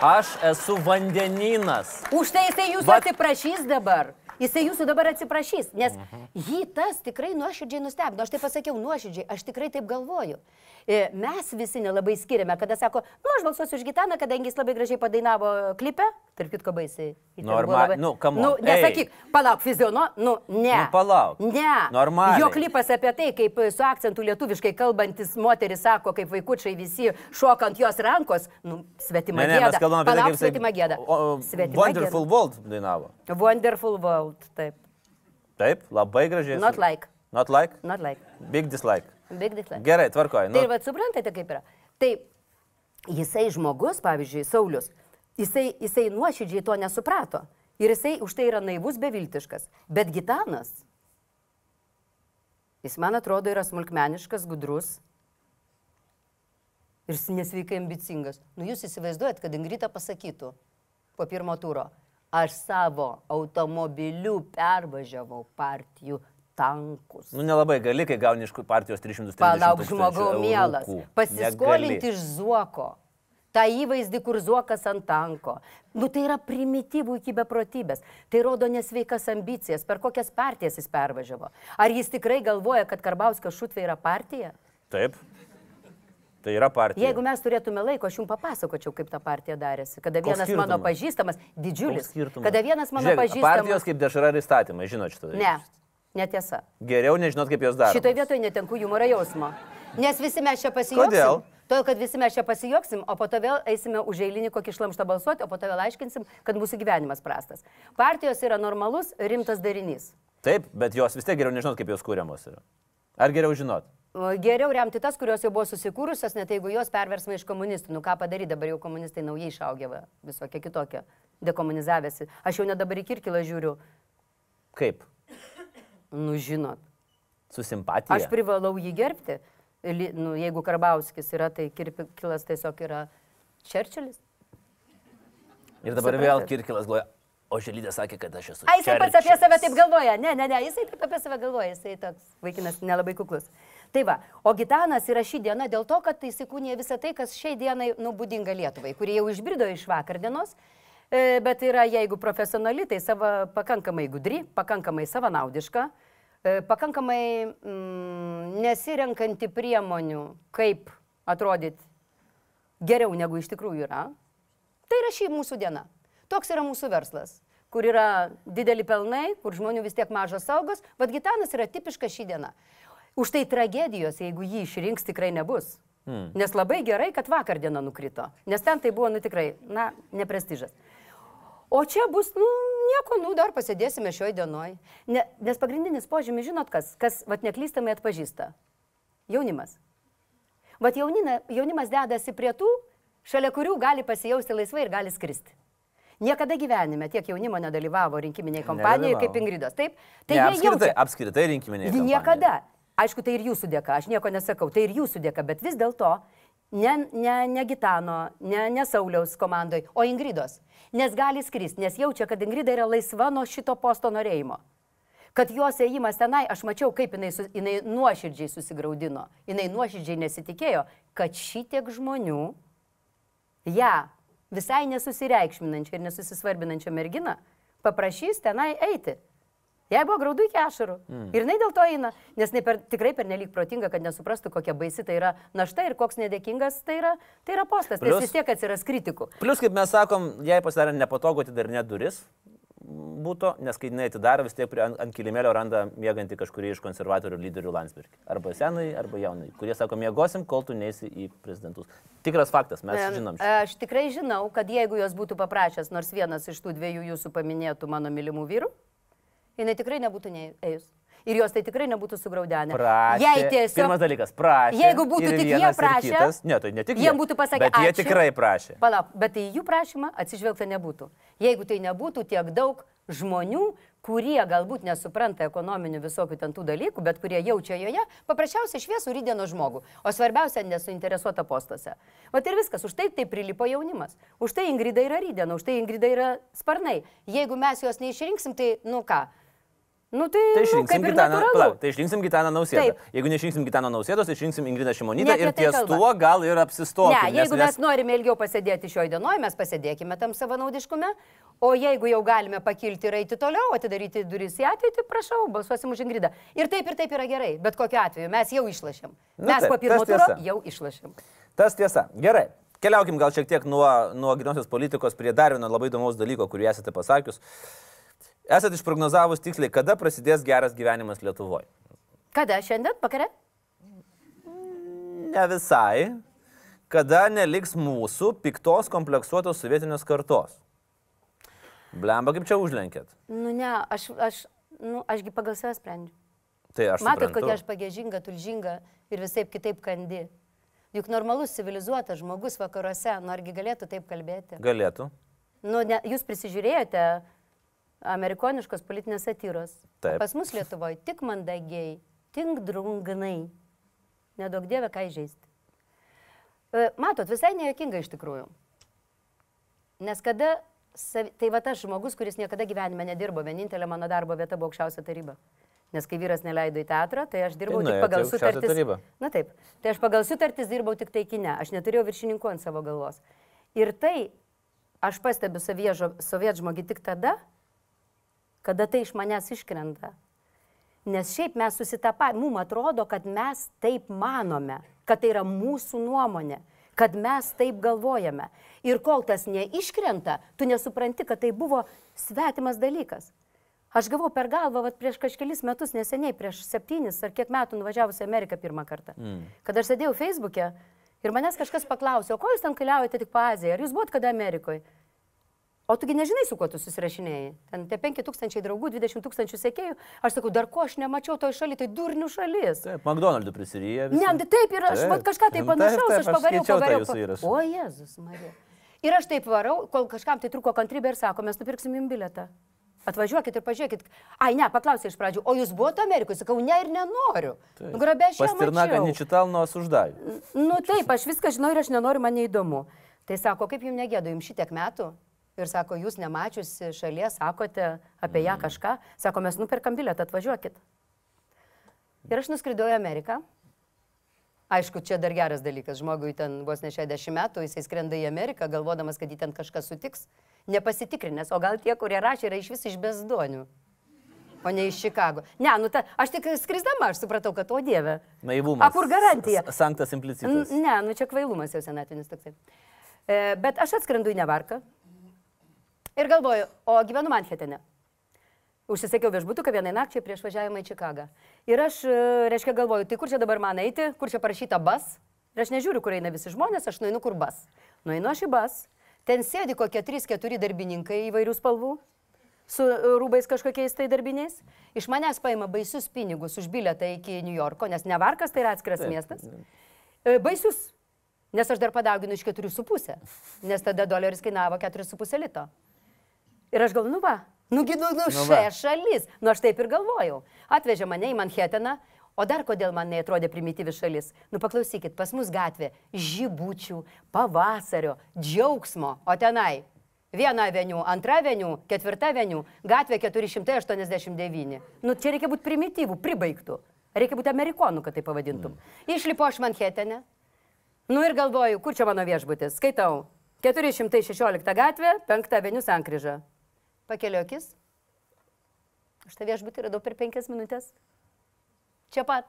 Aš esu vandeninas. Už tai jisai jūsų Vat- atsiprašys dabar. Jisai jūsų dabar atsiprašys, nes Mhm. jį tas tikrai nuoširdžiai nustebino. Aš tai pasakiau nuoširdžiai, aš tikrai taip galvoju. E, Mes visi nelabai skiriame, kada sako, nu aš balsuosiu už Gitaną, kadangi jis labai gražiai padainavo klipę, tarp kitko baisiai. Jį ten buvo Norma- labai- nu, on, Nu, nesakyk, palauk, fiziono, nu, ne. Nu, palauk. Ne. Normaliai. Jo klipas apie tai, kaip su akcentu lietuviškai kalbantis moteris sako, kaip vaikučiai visi šoka ant jos rankos, nu, svetima Ne, ne, mes gėda. kalbame apie tai, Palauk, jisai svetima gėda. Svetima Wonderful World dainavo. gėda. Wonderful world, taip. Taip, labai gražiai. Not like. Not like? Not like. Big dislike. Big dislike. Gerai, tvarkoj. Tai Nu, vad suprantate, kaip yra. Tai jisai žmogus, pavyzdžiui, Saulis, jisai, jisai nuoširdžiai to nesuprato. Ir jisai už tai yra naivus, beviltiškas. Bet Gitanas, jis man atrodo yra smulkmeniškas, gudrus ir nesveikai ambicingas. Nu jūs įsivaizduojat, kad Ingrita pasakytų po pirmo turo, aš savo automobiliu pervažiavau partijų tankus. nu nelabai gali, kai gauni iš partijos 330 Palauk, tūkstančių žmogau eurukų. mielas. Pasiskolinti Negali. iš Zuoko. Ta įvaizdį, kur Zuokas ant tanko. Nu tai yra primityvų iki beprotybės. Tai rodo nesveikas ambicijas, per kokias partijas jis pervažiavo. Ar jis tikrai galvoja, kad Karbauskas šutvė yra partija? Taip. Tai yra partija. Jeigu mes turėtume laiko, aš jums papasakočiau, kaip ta partija darėsi. Kada vienas mano pažįstamas, didžiulis. Kada vienas mano Žiūrėk, pažįstamas. Partijos kaip dešra ir įstatymai, žinot šitą. Ne, netiesa. Geriau nežinot, kaip jos daro. Šitoje vietoje netenku humoro jausmo. Nes visi mes čia pasijuoksim. Kodėl? Todėl, kad visi mes čia pasijuoksim, o po to vėl eisime už eilinį kokį šlamštą balsuoti, o po to vėl aiškinsim, kad mūsų gyvenimas prastas. Partijos yra normalus, rimtas darinys. Taip, bet jos vis tiek geriau nežinot, kaip jos kūriamos yra. Ar geriau žinot? Geriau remti tas, kurios jau buvo susikūrusios, net jeigu jos perversma iš komunistų. Nu ką padaryti, dabar jau komunistai naujai išaugė, visokie kitokie, dekomunizavęsi. Aš jau net dabar į Kirkilą žiūriu, Kaip? Nu žinot. Su simpatija. Aš privalau jį gerbti. Nu, jeigu Karbauskis yra, tai Kirkilas tiesiog yra Čerčilis. Ir dabar Suprantat? vėl Kirkilas galvoja, o Želydė sakė, kad aš esu. Ai, jisai pats apie save taip galvoja. Ne, ne, ne, jisai taip apie save galvoja, jisai toks vaikinas nelabai kuklus. Tai va, o Gitanas yra šį dieną dėl to, kad tai įsikūnė visą tai, kas šiai dienai nubūdinga Lietuvai, kurie jau išbrido iš vakar dienos, bet yra, jeigu profesionali, tai sava, pakankamai gudri, pakankamai savanaudiška, e, pakankamai mm, nesirenkanti priemonių, kaip atrodyti geriau negu iš tikrųjų yra. Tai yra šį mūsų diena. Toks yra mūsų verslas, kur yra dideli pelnai, kur žmonių vis tiek mažos saugos, vad Gitanas yra tipiška šį dieną. Už tai tragedijos, jeigu jį išrinks, tikrai nebus. Hmm. Nes labai gerai, kad vakar diena nukrito. Nes ten tai buvo, nu tikrai, na, neprestižas. O čia bus, nu, nieko, nu, dar pasėdėsime šioj dienoj. Ne, nes pagrindinis požymis, žinot kas, kas, vad neklystamai atpažįsta. Jaunimas. Vat jaunina, jaunimas dedasi prie tų, šalia kurių gali pasijausti laisvai ir gali skristi. Niekada gyvenime tiek jaunimo nedalyvavo rinkiminiai kompanijoje kaip Ingridos. Taip, tai ne, apskritai, jaučia... apskritai rinkiminiai. Niekada. Aišku, tai ir jūsų dėka, aš nieko nesakau, tai ir jūsų dėka, bet vis dėlto ne, ne, ne Gitano, ne, ne Sauliaus komandai, o Ingridos. Nes gali skristi, nes jaučia, kad Ingrida yra laisva nuo šito posto norėjimo kad jos ėjimas tenai, aš mačiau, kaip jinai, jinai nuoširdžiai susigaudino, jinai nuoširdžiai nesitikėjo, kad šitiek žmonių ją ja, visai nesusireikšminančią ir nesusisvarbinančią merginą paprašys tenai eiti. Jai buvo graudu iki ašarų. Mm. Ir jinai dėl to eina, nes per, tikrai per nelik protinga, kad nesuprastų, kokia baisi tai yra našta ir koks nedėkingas tai yra, tai yra postas. Plus, nes vis tiek atsiras kritikų. Plus, kaip mes sakom, jai pasidarė nepatogu atidarinėti duris, būtų, nes kai jinai atidaro, vis tiek prie, ant, ant kilimėlio randa mėgantį kažkurį iš konservatorių lyderių Landsbergį. Arba senai, arba jaunai, kurie sako, mėgosim, kol tu neisi į prezidentus. Tikras faktas, mes e, žinom. Šitą. Aš tikrai žinau, kad jeigu jos būtų paprašęs nors vienas iš tų dviejų jūsų paminėtų mano mylimų vyrų, jinai tikrai nebūtų neėjus ir jos tai tikrai nebūtų sugraudenę. Jei tiesiog. Pirmas dalykas, prašė. Jeigu būtų tik jie prašę, kitas, ne, tai ne tik jie. Jiems būtų pasakę, bet jie tikrai prašė. Palauk, bet tai jų prašymą atsižvelgta nebūtų. Jeigu tai nebūtų tiek daug žmonių, kurie galbūt nesupranta ekonominių visokių ten tų dalykų, bet kurie jaučia joje, paprasčiausiai šviesų rydienos žmogų, o svarbiausia nesuinteresuota postuose. Vat ir viskas, už tai tai prilipo jaunimas, už tai Ingrida yra rydiena, už tai Ingrida yra sparnai. Jeigu mes juos neišrinksim, tai nu ką, Nu, tai, tai išrinksim, nu, Gitaną, palauk, tai išrinksim Gitaną Nausėdą. Taip. Jeigu neišrinksim Gitaną Nausėdos, tai išrinksim Ingridą Šimonytę ir ties kalba. tuo gal ir apsistokime. Ne, jeigu mes... mes norime ilgiau pasėdėti šioje dienoje, mes pasėdėkime tam savanaudiškume, o jeigu jau galime pakilti ir eiti toliau, atidaryti duris į ateitį, prašau, balsuosim už Ingridą. Ir taip ir taip yra gerai, bet kokiu atveju mes jau išlašėm. Nu, mes taip, po pirmo turo jau išlašėm. Tas tiesa. Gerai. Keliaukim gal šiek tiek nuo, nuo grinosios politikos prie dar vieno labai įdomaus dalyko, kurį esate pasakius. Esate išprognozavus tiksliai, kada prasidės geras gyvenimas Lietuvoje? Kada šiandien, vakare? Ne visai. Kada neliks mūsų piktos kompleksuotos sovietinės kartos? Blemba, kaip čia užlenkėt? Nu ne, aš, aš, nu, ašgi pagal save sprendžiu. Tai aš. Matot, kokia aš pagėžinga, tulžinga ir visai kitaip kandi. Juk normalus civilizuotas žmogus vakaruose, nu argi galėtų taip kalbėti? Galėtų. Nu, ne, jūs prisižiūrėjote amerikoniškos politinės satyros. Taip. Pas mus Lietuvoje tik mandagiai, tik drungnai. Nedaug dievė ką įžeisti. E, matot, visai nejuokinga iš tikrųjų. Nes kada, tai va tas žmogus, kuris niekada gyvenime nedirbo, vienintelė mano darbo vieta buvo aukščiausia taryba. Nes kai vyras neleido į teatrą, tai aš dirbau tai, tik pagal sutartis. Taryba. Na taip, tai aš pagal sutartis dirbau tik tai kine, aš neturėjau viršininkų ant savo galvos. Ir tai aš pastebiu sovietžmogį tik tada, kada tai iš manęs iškrenta. Nes šiaip mes susitapatėme, mums atrodo, kad mes taip manome, kad tai yra mūsų nuomonė, kad mes taip galvojame. Ir kol tas neiškrenta, tu nesupranti, kad tai buvo svetimas dalykas. Aš gavau per galvą vat, prieš kažkelis metus, neseniai, prieš septynis ar kiek metų nuvažiavusi į Ameriką pirmą kartą. Mm. Kad aš sėdėjau Facebook'e ir manęs kažkas paklausė, o ko jūs ten keliaujate tik po Aziją, ar jūs buvote kada Amerikoje? O tugi nežinai, su kuo tu susirašinėjai. Ten tie 5000 draugų, 20 tūkstančių sekėjų. Aš sakau, dar ko aš nemačiau toje šalyje, tai durnių šalis. Taip, McDonald's prisiryja. Ne, tai taip ir aš taip. kažką tai panašaus, aš pavariau, pavariau. Pa... O Jėzus, Marija. Ir aš taip varau, kol kažkam tai truko kantrybė ir sako, mes nupirksim jums biletą. Atvažiuokit ir pažiūrėkit. Ai, ne, paklausė iš pradžių, o jūs buvote Amerikoje? Sakau, ne ir nenoriu. Grabė aš. Pastirnaką nečital nuo uždavė. Nu taip, aš viską žinau ir aš nenoriu, man neįdomu. Tai sako, kaip jums negėdu, jums šitiek metų? Ir sako, jūs nemačiusi šalies, sakote apie ją mhm. kažką, sako, mes nuperkam bilietą, atvažiuokit. Ir aš nuskridau į Ameriką. Aišku, čia dar geras dalykas, žmogui ten vos ne 60 metų, jisai skrenda į Ameriką, galvodamas, kad jį ten kažkas sutiks, nepasitikrinęs, o gal tie, kurie rašė, yra iš vis iš bezdonių. O ne iš Čikago. Ne, nu ta, aš tik skrisdama, aš supratau, kad o dieve. Naivumas. A kur garantija? Sanktas implicitas. Ne, nu čia kvailumas jau senatinis toksai. E, bet aš atskrendu į Nevarką, Ir galvoju, o gyvenu Manhetene. Užsisakiau viešbutuką vienai nakčiai prieš važiavimą į Čikagą. Ir aš, e, reiškia, galvoju, tai kur čia dabar man eiti, kur čia parašyta bas. Ir aš nežiūriu, kur eina visi žmonės, aš nueinu kur bas. Nueinu aš į bas, Ten sėdi kokie 3-4 darbininkai įvairių spalvų, su e, rūbais kažkokiais tai darbiniais. Iš manęs paima baisius pinigus už biletą iki New Yorko, nes Nevarkas tai yra atskiras Taip. miestas. E, Baisius, nes aš dar padauginu iš 4,5, nes tada doleris kainavo 4,5 lito. Ir aš galvoju, nu va, nugi, nu, nu, Nu šia šalis. Nu aš taip ir galvojau. Atvežė mane į Manhattaną, o dar kodėl man neatrodė primityvi šalis. Nu paklausykit, pas mus gatvė žybučių, pavasario, džiaugsmo, o tenai viena aveniu, antra aveniu, ketvirta aveniu, gatvė 489. Nu čia reikia būti primityvų, pribaigtų. Reikia būti amerikonų, kad tai pavadintum. Išlipo aš Manhattane. Nu ir galvoju, kur čia mano viešbutis. Skaitau. 416 gatvė, 5 aveniu sankryža. Pakeliu akis. Aš tą viešbutį radau per 5 minutės. Čia pat.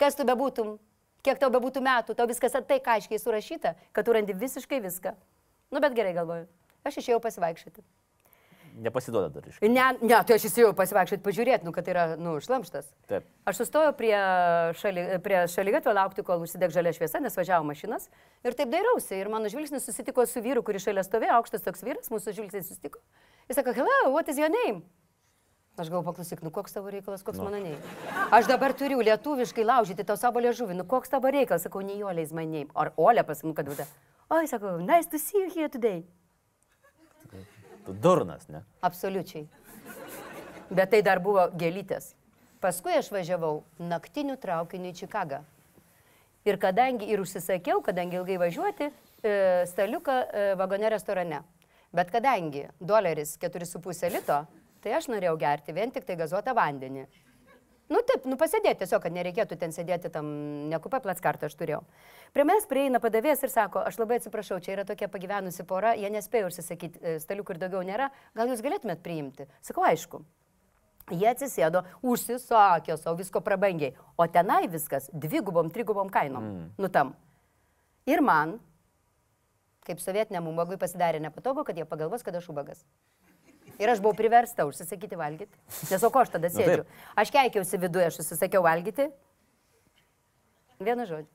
Kas tu bebūtum, kiek tau bebūtų metų, tau viskas taip aiškiai surašyta, kad tu randi visiškai viską. Nu bet gerai galvoju. Aš išėjau pasivaikščioti. Nepasiduoda dar iš. Ne, ne, tai aš įsijau pasivaikščioti, pažiūrėti, nu, kad tai yra, nu, šlamštas. Taip. Aš sustojau prie, šali, prie šaligatvio laukti, kol užsideg žalia šviesa, nes važiavo mašinas. Ir taip dairausi. Ir mano žvilgsnis susitiko su vyru, kuris šalia stovėjo, aukštas toks vyras, mūsų žvilgsnis susitiko. Jis sako, hello, what is your name? Aš galvoju, paklausyk, nu koks tavo reikalas, koks no. mano name. Aš dabar turiu lietuviškai laužyti tau savo liežuvį, nu koks tavo reikalas, sakau, Nijolė is my name. Ar Olė pasimu, kad būtų. Oi, sakau, nice to see you here today. Tu durnas, ne? Absoliučiai. Bet tai dar buvo gelytės. Paskui aš važiavau naktiniu traukiniu į Čikagą. Ir kadangi ir užsisakiau, kadangi ilgai važiuoti, e, staliuką e, vagone restorane. Bet kadangi doleris 4,5 lito, tai aš norėjau gerti vien tik tai gazuotą vandenį. Nu taip, nu pasėdėti tiesiog, kad nereikėtų ten sėdėti tam nekupą platskartą aš turėjau. Prie manęs prieina padavėjas ir sako, aš labai atsiprašau, čia yra tokia pagyvenusi pora, jie nespėjo užsisakyti e, staliukų ir daugiau nėra, gal jūs galėtumėt priimti? Sakau, aišku. Jie atsisėdo, užsisakė savo visko prabangiai, o tenai viskas dvigubom, trigubom kainom. Mm. Nutam. Ir man, kaip sovietiniam ubagui, pasidarė nepatogu, kad jie pagalvos, kad aš ubagas. Ir aš buvau priversta užsisakyti valgyti. Nes o ko aš tada Nu, sėdžiu? Aš keikiausi viduje, aš užsisakiau valgyti. Vieną žodį.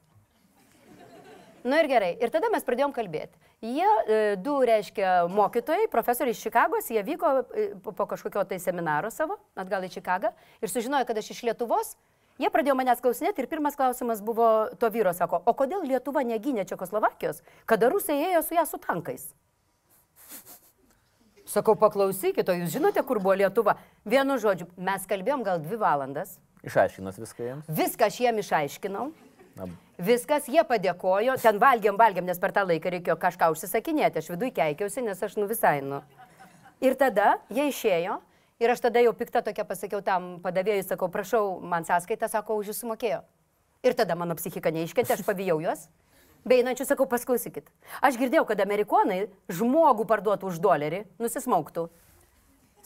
Na nu ir gerai. Ir tada mes pradėjom kalbėti. Jie, e, du, reiškia, mokytojai, profesoriai iš Čikagos, jie vyko e, po- po kažkokio tai seminaro savo, atgal į Čikagą, ir sužinojo, kad aš iš Lietuvos. Jie pradėjo manęs klausinėti ir pirmas klausimas buvo to vyro, sako, o kodėl Lietuva negynė Čekoslovakijos, kada rusai ėjo su ją su tankais? Sakau, paklausykit, o jūs žinote, kur buvo Lietuva? Vienu žodžiu, mes kalbėjom gal dvi valandas, Išaiškinas viską jiems. viską aš jiem išaiškinau. Na, Viskas, jie padėkojo, ten valgiam, valgiam, nes per tą laiką reikėjo kažką užsisakinėti, aš viduje keikiausi, nes aš nu visai nu. Ir tada jie išėjo ir aš tada jau piktą tokia pasakiau tam padavėjui, sakau, prašau, man sąskaitą, sako, už jūsų mokėjo. Ir tada mano psichika neiškentė, aš pavijau juos. Beinančių sakau, pasklausykit. Aš girdėjau, kad amerikonai žmogų parduotų už dolerį, nusismauktų.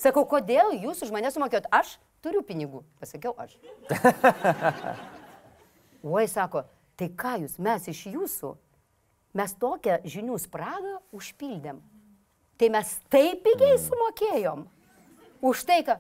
Sakau, kodėl jūs už mane sumokėjot? Aš turiu pinigų. Pasakiau aš. Oi, sako, tai ką jūs, mes iš jūsų, mes tokią žinių spragą užpildėm. Tai mes taip pigiai sumokėjom. Už tai, ką,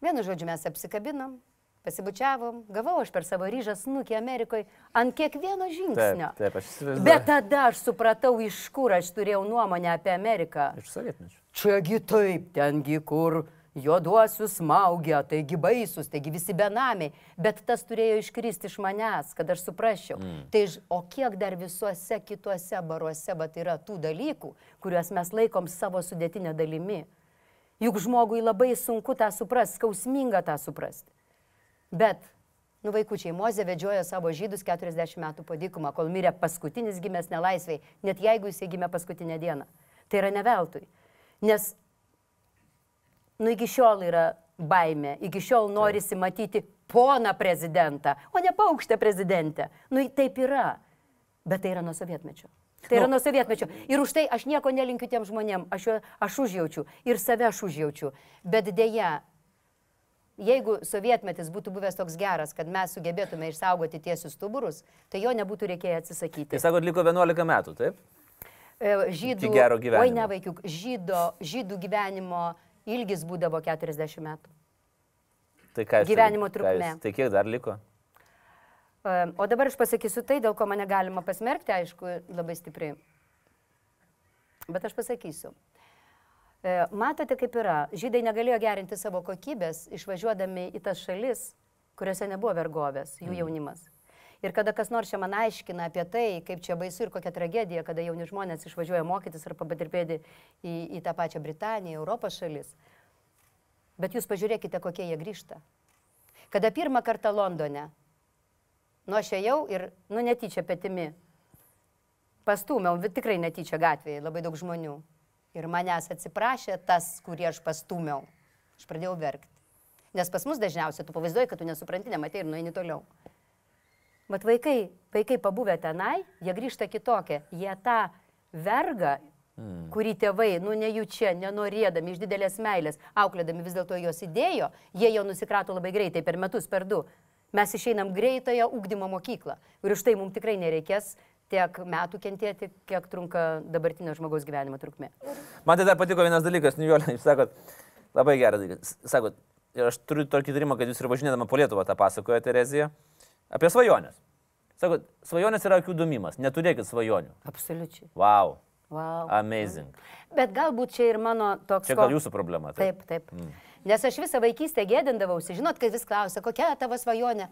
vienu žodžiu, mes apsikabinam, pasibučiavom, gavau aš per savo ryžą snukį Amerikoje ant kiekvieno žingsnio. Taip, taip, aš įsivaizduoju. Bet tada aš supratau, iš kur aš turėjau nuomonę apie Ameriką. Iš sovietmečių. Čiagi taip, tengi kur juoduosius smaugia, taigi baisus, taigi visi benamiai, bet tas turėjo iškristi iš manęs, kad aš suprasčiau. Mm. Tai, o kiek dar visuose kituose baruose, bet yra tų dalykų, kuriuos mes laikom savo sudėtinę dalimi. Juk žmogui labai sunku tą suprasti, skausminga tą suprasti. Bet, nu vaikučiai, Mozė vedžiojo savo žydus 40 metų po dykumą, kol mirė paskutinis gimęs nelaisviai, net jeigu jis gimė paskutinę dieną. Tai yra ne veltui. Nes, nu iki šiol yra baime, iki šiol norisi matyti poną prezidentą, o ne paukštę prezidentę. Nu taip yra, bet tai yra nuo sovietmečio. Tai yra Nu. nuo sovietmečio. Ir už tai aš nieko nelinkiu tiem žmonėm, aš, jo- aš užjaučiu ir save aš užjaučiu. Bet dėja, jeigu sovietmetis būtų buvęs toks geras, kad mes sugebėtume išsaugoti tiesius stuburus, tai jo nebūtų reikėję atsisakyti. Tai sakot, liko 11 metų, taip? E, Žydų, Iki gero gyvenimo. Oi, ne vaikiuk, žydo, žydų gyvenimo ilgis būdavo 40 metų. Tai ką Gyvenimo trukmė. Tai kiek dar liko? O dabar aš pasakysiu tai, dėl ko mane galima pasmerkti, aišku, labai stipriai. Bet aš pasakysiu. Matote, kaip yra. Žydai negalėjo gerinti savo kokybės, išvažiuodami į tas šalis, kuriuose nebuvo vergovės, jų jaunimas. Ir kada kas nors čia man aiškina apie tai, kaip čia baisu ir kokia tragedija, kada jauni žmonės išvažiuoja mokytis ar padirbėti į, į tą pačią Britaniją, Europos šalis. Bet jūs pažiūrėkite, kokie jie grįžta. Kada pirmą kartą Londone, nu aš ėjau ir, nu netyčia petimi, pastūmiau, tikrai netyčia gatvėje, labai daug žmonių. Ir manęs atsiprašė tas, kurį aš pastūmiau. Aš pradėjau verkti. Nes pas mus dažniausiai tu pavaizduoji, kad tu nesupranti, nematai ir nueini toliau. Bet vaikai, vaikai pabuvę tenai, jie grįžta kitokie. Jie tą vergą, mm. kurį tėvai, nu nejučia, nenorėdami, iš didelės meilės, auklėdami vis dėlto jos įdėjo, jie jo nusikrato labai greitai, per metus, per du. Mes išeinam greitąją ugdymo mokyklą. Ir už tai mums tikrai nereikės tiek metų kentėti, kiek trunka dabartinio žmogaus gyvenimo trukmė. Man tai dar patiko vienas dalykas, Nijolė, jūs sakot, labai geras dalykas. Sakot, ir aš turiu tokį tyrimą, kad jūs ir važinėdama po Lietuvą tą pasakojo Terezija, apie svajonės. Sakot, svajonės yra akių dumimas, neturėkit svajonių. Absoliučiai. Wow, Wow. amazing. Bet galbūt čia ir mano toks... Čia gal jūsų problema. Taip, taip. Mm. Nes aš visą vaikystę gėdindavausi, žinot, kai vis klausia, kokia tavo svajonė.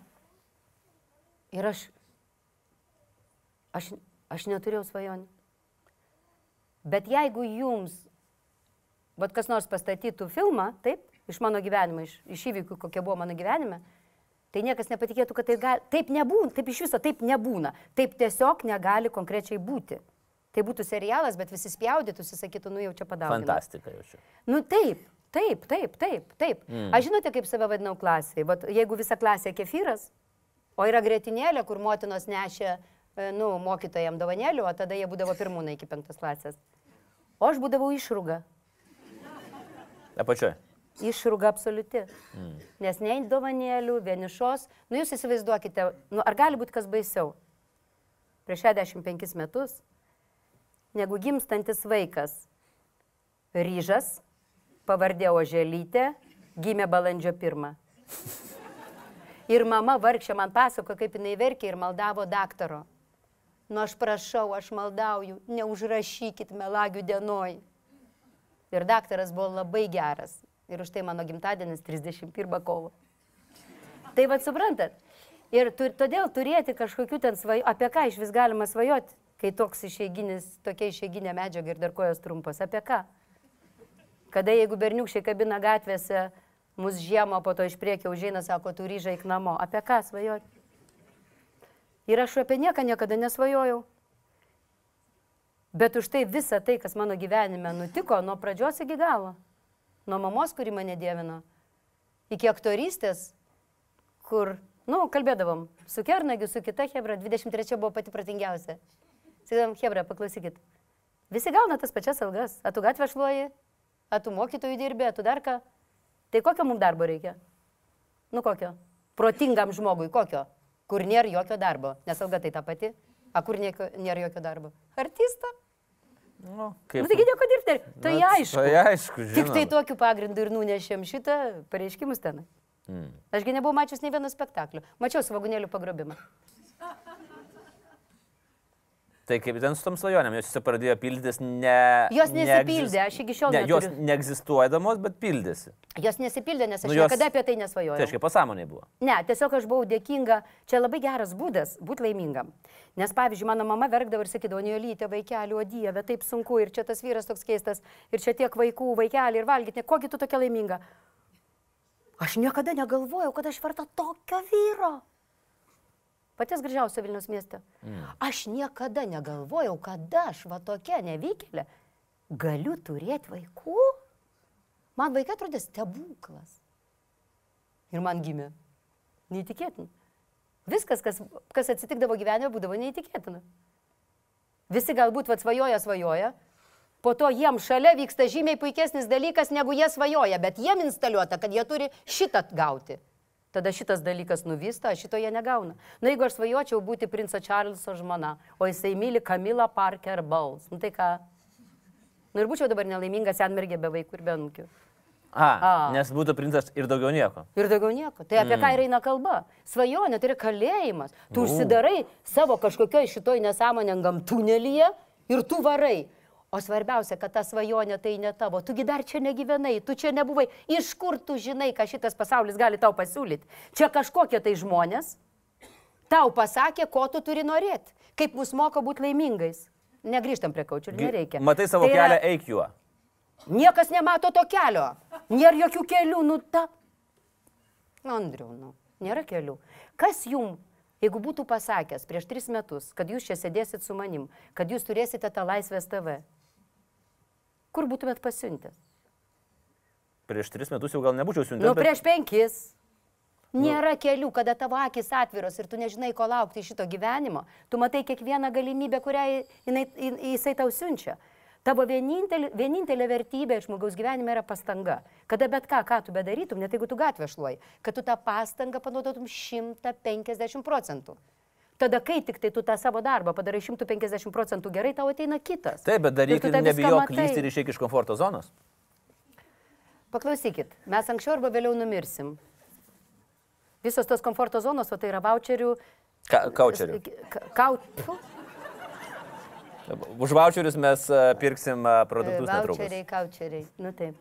Ir aš, aš, aš neturėjau svajonių. Bet jeigu jums, vad kas nors pastatytų filmą, taip, iš mano gyvenimo, iš, iš įvykių, kokie buvo mano gyvenime, tai niekas nepatikėtų, kad tai gali, taip nebūna, taip iš viso taip nebūna, taip tiesiog negali konkrečiai būti. Tai būtų serialas, bet visi spjaudytųsi, sakytų, nu jau čia padauginau. Fantastika jaučiu. Nu taip, taip, taip, taip, taip. Mm. Aš žinote, kaip save vadinau klasiai. Vat, jeigu visa klasė kefyras, o yra grėtinėlė, kur motinos nešė, e, nu, mokytojam dovanėlių, o tada jie būdavo pirmūnai iki penktos klasės. O aš būdavau išrūga. Apačioj. Išrūga absoliuti. Mm. Nes nei dovanėlių, vienišos. Nu jūs įsivaizduokite, nu, ar gali būti kas baisiau? Prieš 65 metus, negu gimstantis vaikas. Ryžas, pavardė Oželytė, gimė balandžio pirmą. Ir mama vargšė man pasako, kaip jinai verkė ir maldavo daktaro. Nu aš prašau, aš maldauju, neužrašykit melagių dienoj. Ir daktaras buvo labai geras. Ir už tai mano gimtadienis 31 kovo. Tai vad suprantat. Ir tu, todėl turėti kažkokių ten svajų, apie ką iš vis galima svajoti, kai toks išeiginis, tokia išeiginė medžiaga ir dar kojos trumpos, apie ką? Kada jeigu berniukščiai kabina gatvėse, mus žiemą po to iš priekio užeina, sako, tu ryžai į namo, apie ką svajoti? Ir aš apie nieką niekada nesvajojau. Bet už tai visa tai, kas mano gyvenime nutiko nuo pradžios iki galo. Nuo mamos, kuri mane dievino, iki aktorystės, kur, nu, kalbėdavom su Kernagiu, su kita Hebra, 23 buvo pati pratingiausia. Sakydam, Hebra, paklausykit. Visi gauna tas pačias algas. A tu gatvę šluoji, a tu mokytojų dirbi, a tu dar ką. Tai kokio mums darbo reikia? Nu kokio? Protingam žmogui kokio? Kur nėra jokio darbo, nes alga tai ta pati. A kur nieko, nėra jokio darbo? Artista? Nu, Kaip? Nu, taigi nieko dirbti. Tai Na, aišku. Tai aišku, žinoma. Tik tai tokiu pagrindu ir nunešėm šitą pareiškimus ten. Mm. Ašgi nebuvau mačius nei vieno spektaklio. Mačiau svagūnėlių pagrobimą. Tai kaip ten su tom svajonėm, jos tiesiog pradėjo pildytis ne... Jos neegzist- nesipildė, aš iki šiol ne, jos neturiu. neegzistuodamos, bet pildėsi. Jos nesipildė, nes aš Nu, jos- niekada apie tai nesvajojau. Tai aiškiai, pasąmonė buvo. Ne, tiesiog aš buvau dėkinga. Čia labai geras būdas būti laimingam. Nes, pavyzdžiui, mano mama verkdavo ir sakydavo, neolytė vaikelių, o dieve, taip sunku, ir čia tas vyras toks keistas, ir čia tiek vaikų, vaikeliai, ir valgyti, kogi tu tokia laiminga. Aš niekada negalvojau, kad aš verta tokio vyro. Paties gražiausio Vilnius mieste. Mm. Aš niekada negalvojau, kad aš va tokia nevykėlė galiu turėti vaikų. Man vaikai atrodė stebuklas. Ir man gimė. Neįtikėtina. Viskas, kas, kas atsitikdavo gyvenime, būdavo neįtikėtina. Visi galbūt vad svajoja, svajoja. Po to jiem šalia vyksta žymiai puikesnis dalykas, negu jie svajoja, bet jiem instaliuota, kad jie turi šitą gauti. Tada šitas dalykas nuvysta, šito jie negauna. Na jeigu aš svajočiau būti princo Čarlzo žmona, o jisai myli Kamilą Parker Bowles, nu tai ką? Nu ir būčiau dabar nelaiminga senmergė be vaikų ir be nukių. A, A. nes būtų princas ir daugiau nieko. Ir daugiau nieko. Tai apie mm. ką ir eina kalba? Svajonė tai yra kalėjimas. Tu užsidarai savo kažkokioj šitoj nesąmoningam tunelyje ir tu varai. O svarbiausia, kad ta svajonė tai ne tavo. Tugi dar čia negyvenai, tu čia nebuvai. Iš kur tu žinai, ką šitas pasaulis gali tau pasiūlyti? Čia kažkokie tai žmonės tau pasakė, ko tu turi norėti. Kaip mus moko būti laimingais. Negrįžtam prie kaučių, nereikia. Matai savo Tai yra- kelią, eik juo. Niekas nemato to kelio. Nėra jokių kelių, nu ta. Andriu, nu, nėra kelių. Kas jum, jeigu būtų pasakęs prieš tris metus, kad jūs čia sėdėsit su manim, kad jūs turėsite tą laisvės TV, kur būtumėt pasiuntęs? Prieš tris metus jau gal nebūčiau siuntęs. Nu, bet- prieš penkis. Nėra kelių, kada tavo akis atviros ir tu nežinai, ko laukti iš šito gyvenimo. Tu matai kiekvieną galimybę, kurią jinai, jin- jisai tau siunčia. Tavo vienintelė, vienintelė vertybė žmogaus gyvenime yra pastanga. Kada bet ką, ką tu bedarytum, net jeigu tu gatvę šluoji, kad tu tą pastangą panaudotum 150 procentų. Tada, kai tik tai tu tą savo darbą padarai 150 procentų gerai, tau ateina kitas. Taip, bet viską nebijok klysti ir išeik iš komforto zonos. Paklausykit, mes anksčiau arba vėliau numirsim. Visos tos komforto zonos, o tai yra voucherių. Ka kaučerių. Ka- Kau... Pfu, Už voucherius mes e, pirksim e, produktus netrukus. Voucheriai, kaučeriai. Nu taip.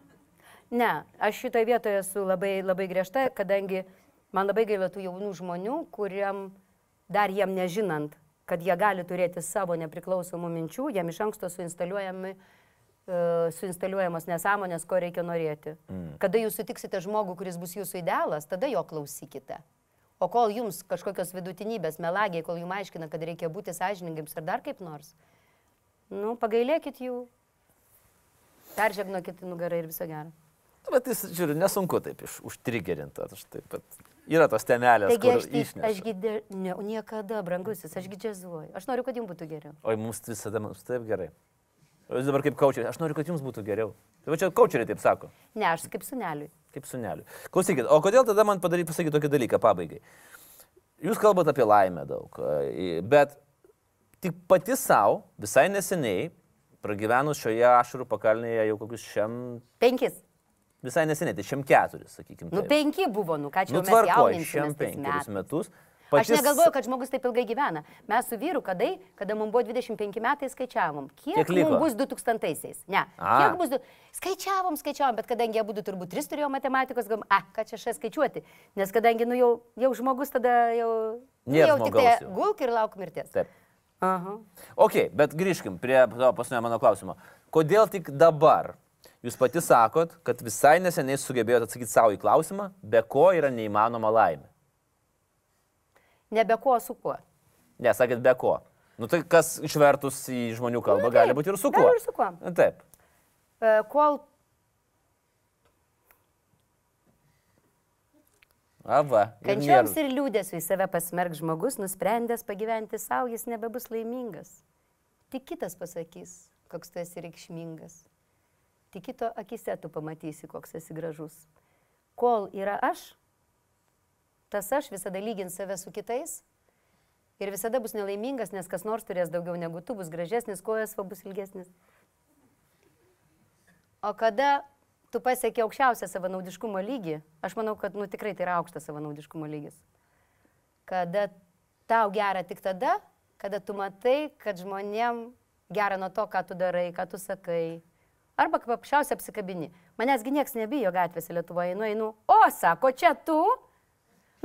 Ne, aš šitoje vietoje esu labai, labai griežta, kadangi man labai gaila tų jaunų žmonių, kuriam dar jiem nežinant, kad jie gali turėti savo nepriklausomų minčių, jiem iš anksto suinstaliuojami uh, suinstaliuojamos nesąmonės, ko reikia norėti. Mm. Kada jūs sutiksite žmogų, kuris bus jūsų idealas, tada jo klausykite. O kol jums kažkokios vidutinybės melagiai, kol jums aiškina, kad reikia būti sąžiningiams ar dar kaip nors, nu, pagailėkit jų, peržegnokit nugarą ir viso gero. Nu, Bet jis, žiūriu, nesunku taip iš, užtrigerinti. Aš taip pat. Yra tos temelės, Taigi kur aš, tai- išneša. ašgi de, ne, niekada, brangusis, ašgi džiazuoju. Aš noriu, kad jums būtų geriau. Oi, mums visada mums taip gerai. O jūs dabar kaip kaučeriai, aš noriu, kad jums būtų geriau. Tai čia kaučeriai taip sako, Ne, aš kaip suneliui. kaip suneliu. Klausykit, o kodėl tada man padaryti pasakyti tokį dalyką pabaigai? Jūs kalbate apie laimę daug, e, bet tik pati savo visai neseniai, pragyvenus šioje ašarų pakalnėje jau kokius šiam, Penkis. Visai neseniai, tai šiam keturis, sakykime. Nu, penki buvo, nu ką čia Nu, jau mes tvarkoj, jauninsime šiam tais penkerius metais. metus. Aš negalvoju, kad žmogus taip ilgai gyvena. Mes su vyru, kada, kada mums buvo 25 metai, skaičiavom, kiek, Kiek mums bus 2000-aisiais. Ne, A. kiek bus, du... skaičiavom, skaičiavom, bet kadangi abu turbūt tris turėjo matematikos, gam, a, ką čia šią skaičiuoti, nes kadangi, nu jau, jau žmogus tada jau... nu, jau tik tai gulk ir lauk mirties. Taip. Aha. Ok, bet grįžkim prie to paskutinio mano klausimo. Kodėl tik dabar jūs pati sakot, kad visai neseniai sugebėjote atsakyti savo į klausimą, be ko yra neįmanoma laimė? Nebe kuo su kuo. Ne, sakėt be ko. Nu tai kas išvertus į žmonių kalbą Nu, gali taip, būti ir su gali kuo. ir su kuo. Na, Taip. E, Kol Ava. ir Kančioms nėra. ir liūdėsiu į save pasmerk žmogus, nusprendęs pagyventi savo, jis nebebus laimingas. Tik kitas pasakys, koks tu esi reikšmingas. Tik kito akise tu pamatysi, koks esi gražus. Kol yra aš, tas aš visada lygins save su kitais ir visada bus nelaimingas, nes kas nors turės daugiau negu tu, bus gražesnis, kojas va bus ilgesnis. O kada tu pasiekė aukščiausią savanaudiškumo lygį, aš manau, kad nu, tikrai tai yra aukštas savanaudiškumo lygis. Kada tau gera tik tada, kada tu matai, kad žmonėm gera nuo to, ką tu darai, ką tu sakai. Arba kaip paprasčiausiai apsikabini. Manęsgi niekas nebijo gatvėse Lietuvoje, nueinu, o sako, čia tu,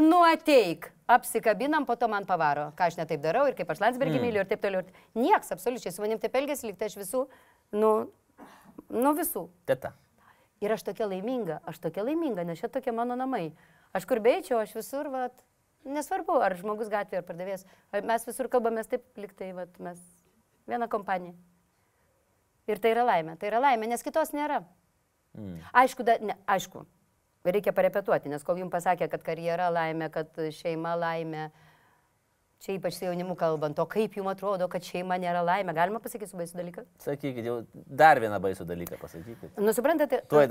nu ateik, apsikabinam, po to man pavaro, ką aš netaip darau ir kaip aš Landsbergį mm. myliu ir taip toliau. Niekas absoliučiai su manim taip elgesi, lyg tai aš visų, nu, nu visų. Teta. Ir aš tokia laiminga, aš tokia laiminga, nes čia tokie mano namai. Aš kur beičiau, aš visur, vat, nesvarbu, ar žmogus gatvėje, ar pardavėjas, ar mes visur kalbame taip, liktai, vat, mes viena kompanija. Ir tai yra laimė, tai yra laimė, nes kitos nėra. Mm. Aišku, da, ne, aišku, reikia parepetuoti, nes kol jums pasakė, kad karjera laimė, kad šeima laimė, čia ypač su jaunimu kalbant, o kaip jums atrodo, kad šeima nėra laimė, galima pasakyti su baisų dalyką? Sakykit, jau dar vieną baisų dalyką pasakykit. Nu,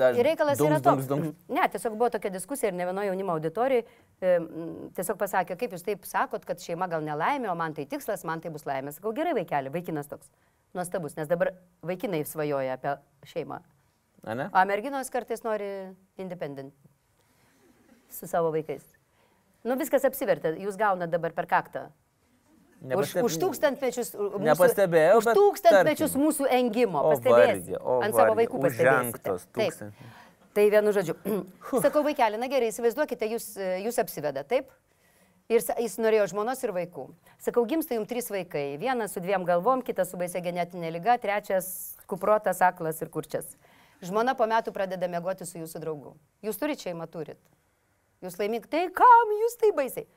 dar ir reikalas dunks, yra toks. dunks, dunks. Ne, tiesiog buvo tokia diskusija ir ne vienoje jaunimo auditorijoje. e, Tiesiog pasakė, kaip jūs taip sakot, kad šeima gal nelaimė, o man tai tikslas, man tai bus laimė. Sakau, gerai vaikeli, vaikinas toks. Nuostabus, nes dabar vaikinai svajoja apie šeimą. A ne? O merginos kartais nori independent su savo vaikais. Nu, viskas apsivertė, jūs gaunat dabar per kaktą Nepasteb- už tūkstantmečius. u- mūsų- Nepastebėjau, Už tūkstantmečius tarkim. mūsų engimo. O Ant savo vaikų tūkstančiai. Tai vienu žodžiu. Sakau, vaikeli, na gerai, įsivaizduokite, jūs, jūs apsiveda, taip? Ir jis norėjo žmonos ir vaikų. Sakau, gimsta jums trys vaikai. Vienas su dviem galvom, kitas su baisia genetinė lyga, trečias kuprotas, aklas ir kurčias. Žmona po metų pradeda mėgoti su jūsų draugu. Jūs turite šeimą, turit. Jūs laimik, tai kam jūs tai baisiai?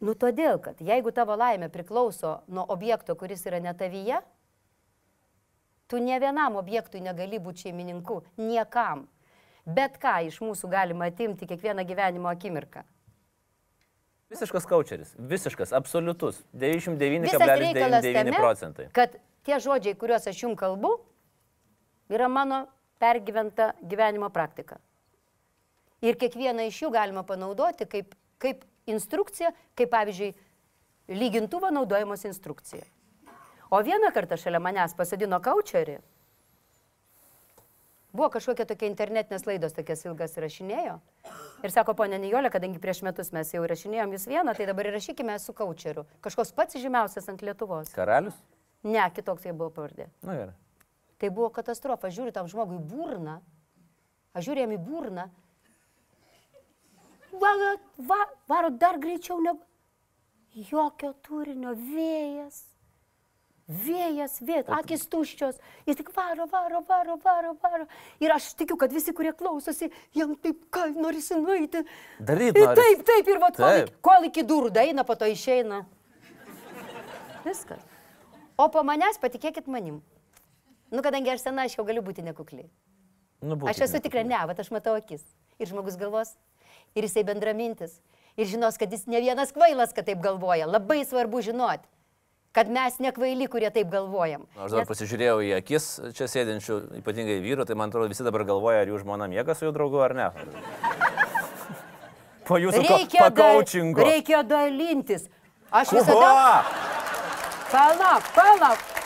Nu todėl, kad jeigu tavo laimė priklauso nuo objekto, kuris yra ne tavyje, tu ne vienam objektui negali būti šeimininku, niekam. Bet ką iš mūsų galima atimti kiekvieną gyvenimo akimirką. Visiškas kaučeris. Visiškas, absoliutus. Visas reikalas 99,99 tame, procentai. kad tie žodžiai, kuriuos aš jums kalbu, yra mano pergyventa gyvenimo praktika. Ir kiekvieną iš jų galima panaudoti kaip, kaip instrukcija, kaip pavyzdžiui, lygintuvo naudojamos instrukcija. O vieną kartą šalia manęs pasadino kaučerį. Buvo kažkokia tokia internetinės laidos, tokias ilgas rašinėjo. Ir sako, ponė Nijolė, kadangi prieš metus mes jau rašinėjom jūs vieną, tai dabar įrašykime su kaučeriu. Kažkoks pats žymiausias ant Lietuvos. Karalius? Ne, kitoks tai buvo pavardė. Na gerai. Tai buvo katastrofa. Žiūri tam žmogui į burną. Aš žiūrėjau jam į burną. Varo, va, varo dar greičiau negu. Jokio turinio vėjas. Vėjas, vėjas, akis tuščios. Jis tik varo, varo, varo, varo, varo. Ir aš tikiu, kad visi, kurie klausosi, jam taip, ką norisi nueiti. Daryt Ir norisi. Taip, taip, ir va, kol, Taip. iki- kol iki durų eina, po to išeina. Viskas. O po manęs patikėkit manim. Nu, kadangi aš sena, aš jau galiu būti nekukli. Nu, Aš esu tikra, ne, bet aš matau akis. Ir žmogus galvos, ir jisai bendramintis. Ir žinos, kad jis ne vienas kvailas, kad taip galvoja. Labai svarbu žinoti, kad mes nekvaili, kurie taip galvojam. Aš dar pasižiūrėjau į akis čia sėdinčių, ypatingai vyrų, tai man atrodo visi dabar galvoja, ar jų žmona miega su jų draugu ar ne. Po jūsų Reikia, da, pakaučingo. reikia dalintis. Aš visada... Palauk, palauk.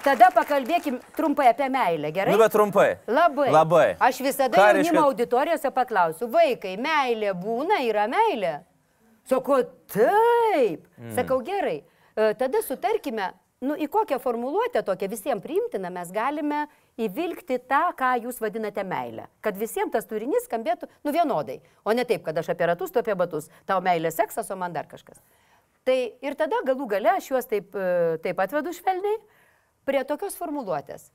Tada pakalbėkim trumpai apie meilę, gerai? Nu, bet trumpai. Labai. Labai. Aš visada Ką jaunimo reiškia- auditorijose paklausiu, vaikai, meilė būna, yra meilė. Sako, taip. Mm. Sakau, gerai. E, Tada sutarkime, nu, į kokią formuluotę tokią visiems priimtiną mes galime įvilgti tą, ką jūs vadinate meilę. Kad visiems tas turinys skambėtų, nu, vienodai. O ne taip, kad aš apie ratus, tu apie batus. Tau meilė seksas, o man dar kažkas. Tai ir tada galų gale aš juos taip, e, taip atvedu švelniai prie tokios formuluotės.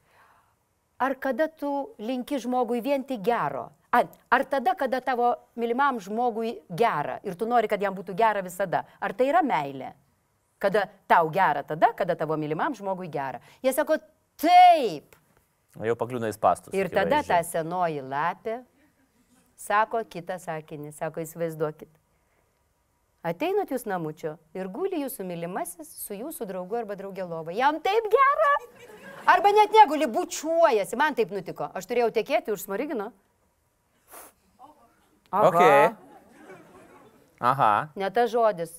Ar kada tu linki žmogui vien tik gero? Ar, ar tada, kada tavo mylimam žmogui gera ir tu nori, kad jam būtų gera visada? Ar tai yra meilė? Kada tau gera tada, kada tavo mylimam žmogui gera? Jie sako, taip. Jau pakliūna į pastus. Ir tada ta senoji lapė sako kitą sakinį, sako, įsivaizduokit. Ateinat jūs namučio ir guli jūsų mylimasis su jūsų draugu arba draugė lova. Jam taip gera. Arba net neguli, bučiuojasi. Man taip nutiko. Aš turėjau tekėti už smorigino. Ok. Aha. Ne tas žodis.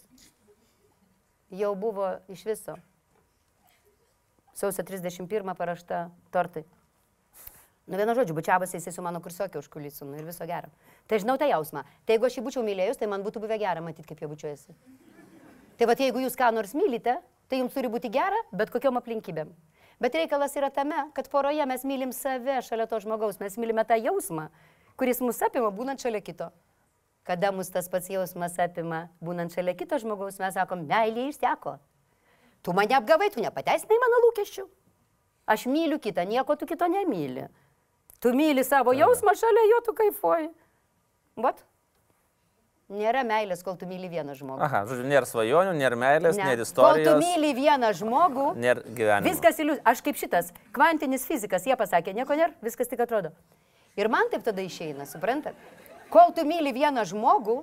Jau buvo iš viso. Sausio 31 parašta tortai. Nu vienu žodžiu, bučiavosi jisai su mano kursiokė už kulisų nu, ir viso gero. Tai žinau tą jausmą. Tai jeigu aš jį būčiau mylėjus, tai man būtų buvę gera matyti, kaip jie bučiuojasi. Tai va, jeigu jūs ką nors mylite, tai jums turi būti gera, bet kokiom aplinkybėm. Bet reikalas yra tame, kad poroje mes mylim save šalia to žmogaus, mes mylime tą jausmą, kuris mus apima būnant šalia kito. Kada mus tas pats jausmas apima būnant šalia kito žmogaus, mes sakom, meilė išseko. Tu mane apgavai, tu nepateisinai mano lūkesčių. Aš myliu kitą, nieko tu kito nemyli. Tu myli savo jausmą, šalia jo tu kaifuoji. Vat. Nėra meilės, kol tu myli vieną žmogų. Aha, žodžiu, nėra svajonių, nėra meilės, nėra Kol tu istorijos. myli vieną žmogų, Nėra gyvenimo. viskas iliuzija. Aš kaip šitas, kvantinis fizikas, jie pasakė, nieko nėra, viskas tik atrodo. Ir man taip tada išeina, suprantat? Kol tu myli vieną žmogų,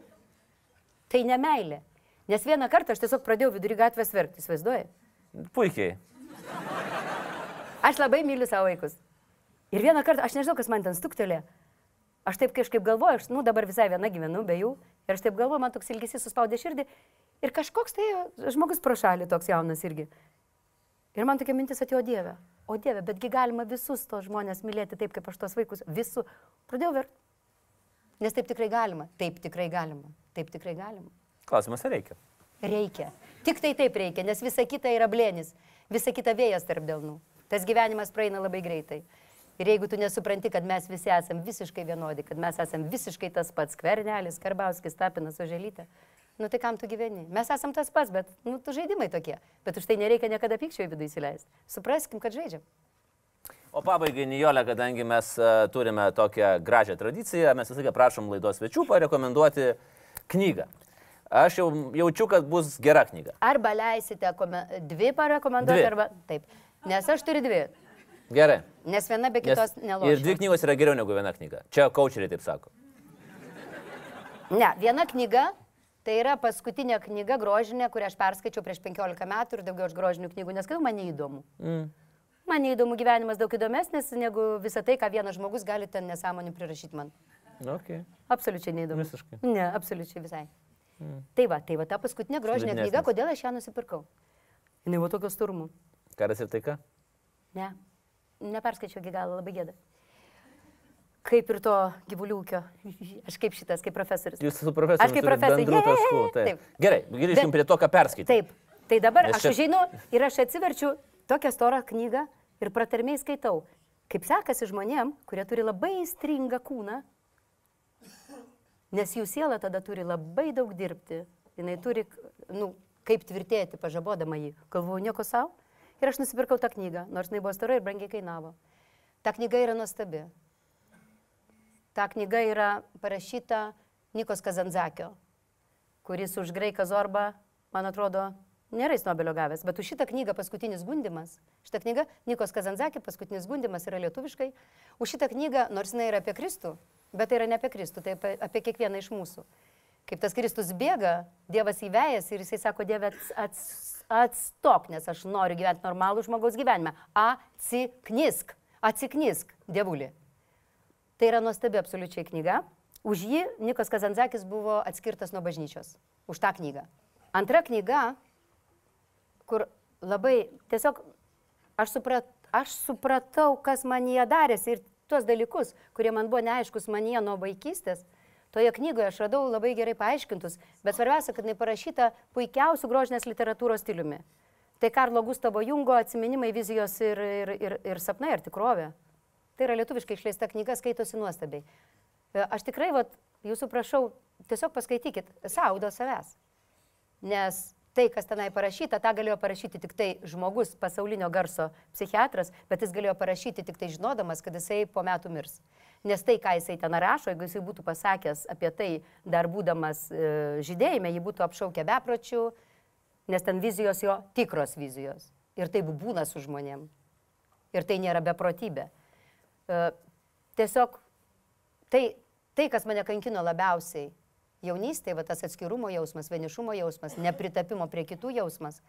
tai ne meilė. Nes vieną kartą aš tiesiog pradėjau vidury gatvės verkti, įsivaizduoji? Puikiai. Aš labai myliu savo vaikus. Ir vieną kartą, aš nežinau, kas man ten stuktelė. Aš taip kažkaip galvoju, aš, nu, dabar visai viena gyvenu be jų. Ir aš taip galvoju, man toks ilgesys suspaudė širdį. Ir kažkoks tai žmogus pro šalį toks jaunas irgi. Ir man tokia mintis atėjo Dieve. O Dieve, betgi galima visus tos žmonės mylėti taip, kaip aš tos vaikus. Visų. Pradėjau verkti. Nes taip tikrai galima. Taip tikrai galima. Taip tikrai galima. Klausimas, ar reikia? Reikia. Tik tai taip reikia, nes visa kita yra blėnis, visa kita vėjas tarp delnų. Tas gyvenimas praeina labai greitai. Ir jeigu tu nesupranti, kad mes visi esame visiškai vienodi, kad mes esame visiškai tas pats Kvernelis, Karbauskis, Tapinas, Oželytė, nu tai kam tu gyveni? Mes esame tas pats, bet, nu, tu žaidimai tokie. Bet už tai nereikia niekada pykčio į vidų įsileisti. Supraskim, kad žaidžiam. O pabaigai, Nijolė, kadangi mes uh, turime tokią gražią tradiciją, mes visą laiką prašom laidos svečių parekomenduoti knygą. Aš jau jaučiu, kad bus gera knyga. Arba leisite dvi parekomenduoti, Dvi. arba taip. Nes aš turiu dvi. Gerai. Nes viena be Nes kitos ir nelošia. dvi knygos yra geriau negu viena knyga. Čia coacheriai taip sako. Ne, viena knyga. Tai yra paskutinė knyga grožinė, kurią aš perskaičiau prieš 15 metų ir daugiau aš grožinių knygų neskaitau, man neįdomu. Mm. Man neįdomu gyvenimas daug įdomesnis negu visą tai, ką vienas žmogus gali ten nesąmonių prirašyti man. Okay. Absoliučiai neįdomu. Visiškai. Ne, absoliučiai visai. Mm. Tai va, tai va, ta paskutinė grožinė Liūdnesnis. knyga, kodėl aš ją nusipirkau? Ne, va tokios turmų. Karas ir taika? Ne, neperskaičiau iki galo, labai gėda. Kaip ir to gyvulių ūkio. Aš kaip šitas, kaip profesorius. Jūs su profesoriumi Aš kaip profesorius. bendrų taškų. Taip. Gerai, grįžkim prie to, ką perskaitai. Taip, tai dabar Nes aš čia- užeinu ir aš atsiverčiu tokią storą knygą ir pratarmiai skaitau. Kaip sekasi žmonėm, kurie turi labai įstringą kūną, nes jų siela tada turi labai daug dirbti. Jis turi, nu, kaip tvirtėti, pažabodama jį. Galvoju, nieko savo. Ir aš nusipirkau tą knygą, nors jinai buvo stora ir brangiai kainavo. Ta knyga yra nuostabi. Ta knyga yra parašyta Nikos Kazanzakio, kuris už Graiką Zorbą, man atrodo, nėra jis Nobelio gavęs, bet už šitą knygą paskutinis gundimas, šitą knygą Nikos Kazanzakė paskutinis gundimas yra lietuviškai, už šitą knygą, nors jinai yra apie Kristų, bet tai yra ne apie Kristų, tai apie, apie kiekvieną iš mūsų. Kaip tas Kristus bėga, Dievas įvėjęs ir jisai sako, Dieve, ats, ats, atstok, nes aš noriu gyventi normalų žmogaus gyvenimą. Atsiknisk, atsiknisk, Dievulį. Tai yra nuostabi absoliučiai knyga. Už jį Nikas Kazanzakis buvo atskirtas nuo bažnyčios. Už tą knygą. Antra knyga, kur labai tiesiog aš, suprat, aš supratau, kas man jie darėsi ir tuos dalykus, kurie man buvo neaiškus man jie nuo vaikystės. Toje knygoje aš radau labai gerai paaiškintus, bet svarbiausia, kad jinai parašyta puikiausių grožinės literatūros stiliumi. Tai Karlo Gustavo Jungo atsiminimai, vizijos ir, ir, ir, ir sapnai, ir tikrovė. Tai yra lietuviškai išleista knyga, skaitosi nuostabiai. E, Aš tikrai, vat, jūsų prašau, tiesiog paskaitykit dėl savęs. Nes tai, kas tenai parašyta, tą galėjo parašyti tik tai žmogus, pasaulinio garso psichiatras, bet jis galėjo parašyti tik tai žinodamas, kad jisai po metų mirs. Nes tai, ką jisai ten rašo, jeigu jisai būtų pasakęs apie tai, dar būdamas e, žydėjime, jį būtų apšaukę bepročių, nes ten vizijos jo tikros vizijos. Ir taip būna su žmonėm. Ir tai nėra beprotybė. E, tiesiog tai, tai, kas mane kankino labiausiai jaunystėje, va tas atskirumo jausmas, vienišumo jausmas, nepritapimo prie kitų jausmas,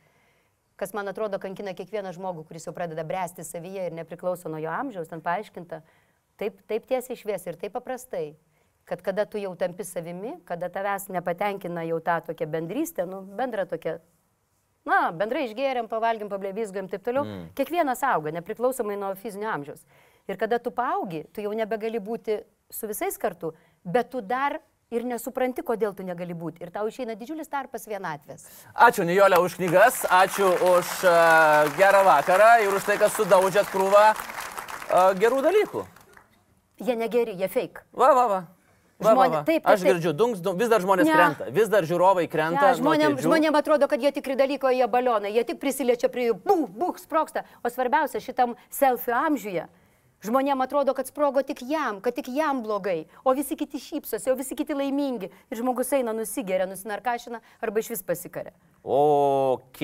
kas man atrodo kankina kiekvieną žmogų, kuris jau pradeda bręsti savyje ir nepriklauso nuo jo amžiaus, ten paaiškinta, taip, taip tiesiai išviesi ir taip paprastai, kad kada tu jau tampi savimi, kada tavęs nepatenkina jau tą tokią bendrystę, nu, bendrą tokią Na, bendrai išgėrėm, pavalgėm, pablevysgėm, taip toliau. Mm. Kiekvienas auga, nepriklausomai nuo fizinio amžiaus. Ir kada tu paaugi, tu jau nebegali būti su visais kartu, bet tu dar ir nesupranti, kodėl tu negali būti. Ir tau išeina didžiulis tarpas vienatvės. Ačiū Nijolė už knygas, ačiū už uh, gerą vakarą ir už tai, kad sudaužėt krūvą uh, gerų dalykų. Jie negeri, jie fake. Va, va, va. Va, va, Žmonė- va. taip, taip, Aš girdžiu, dungs, dungs, vis dar žmonės Ne. krenta, vis dar žiūrovai krenta. Ja, žmonėm, žmonėm atrodo, kad jie tikri dalyko, jie balionai, jie tik prisiliečia prie jų, buh, buh, sproksta. O svarbiausia, šitam selfie amžiuje. Žmonėm atrodo, kad sprogo tik jam, kad tik jam blogai, o visi kiti šypsosi, o visi kiti laimingi. Ir žmogus eina nusigeria, nusinarkašina arba iš vis pasikarė. Ok,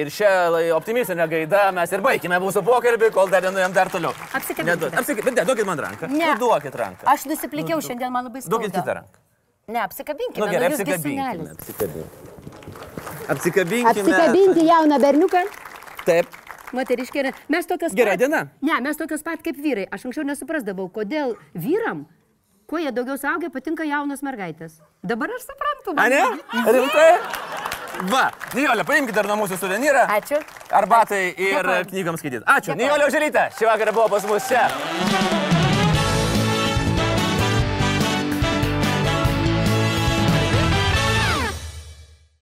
ir šią optimistinę gaidą mes ir baigime mūsų pokalbį, kol dar nenuėjom dar toliau. Apsikabinkite. Nedu- Apsikabink, ne, duokit man ranką. Ne. Nu, duokit ranką. Aš nusiplikiau šiandien, man labai skauda. Duokit kitą ranką. Ne, apsikabinkime. Nu gerai. Apsikabinkime. Apsikabinkime. Apsikabinti jauną berniuką. Taip. Moteriškė yra. Mes tokios Gera pat- diena. Ne, mes tokios pat kaip vyrai. Aš anksčiau nesuprasdavau, kodėl vyram, kuo jie daugiau saugia, patinka jaunos mergaitės. Dabar aš suprantu. A ne? Rimtai? Va, Nijolė, paimkite dar nuo mūsų suvenyrą. Ačiū. Arbatai ir Dėkoju. knygams skaityti. Ačiū. Dėkoju. Nijolė Uželytė, šį vakarą buvo pas mus čia.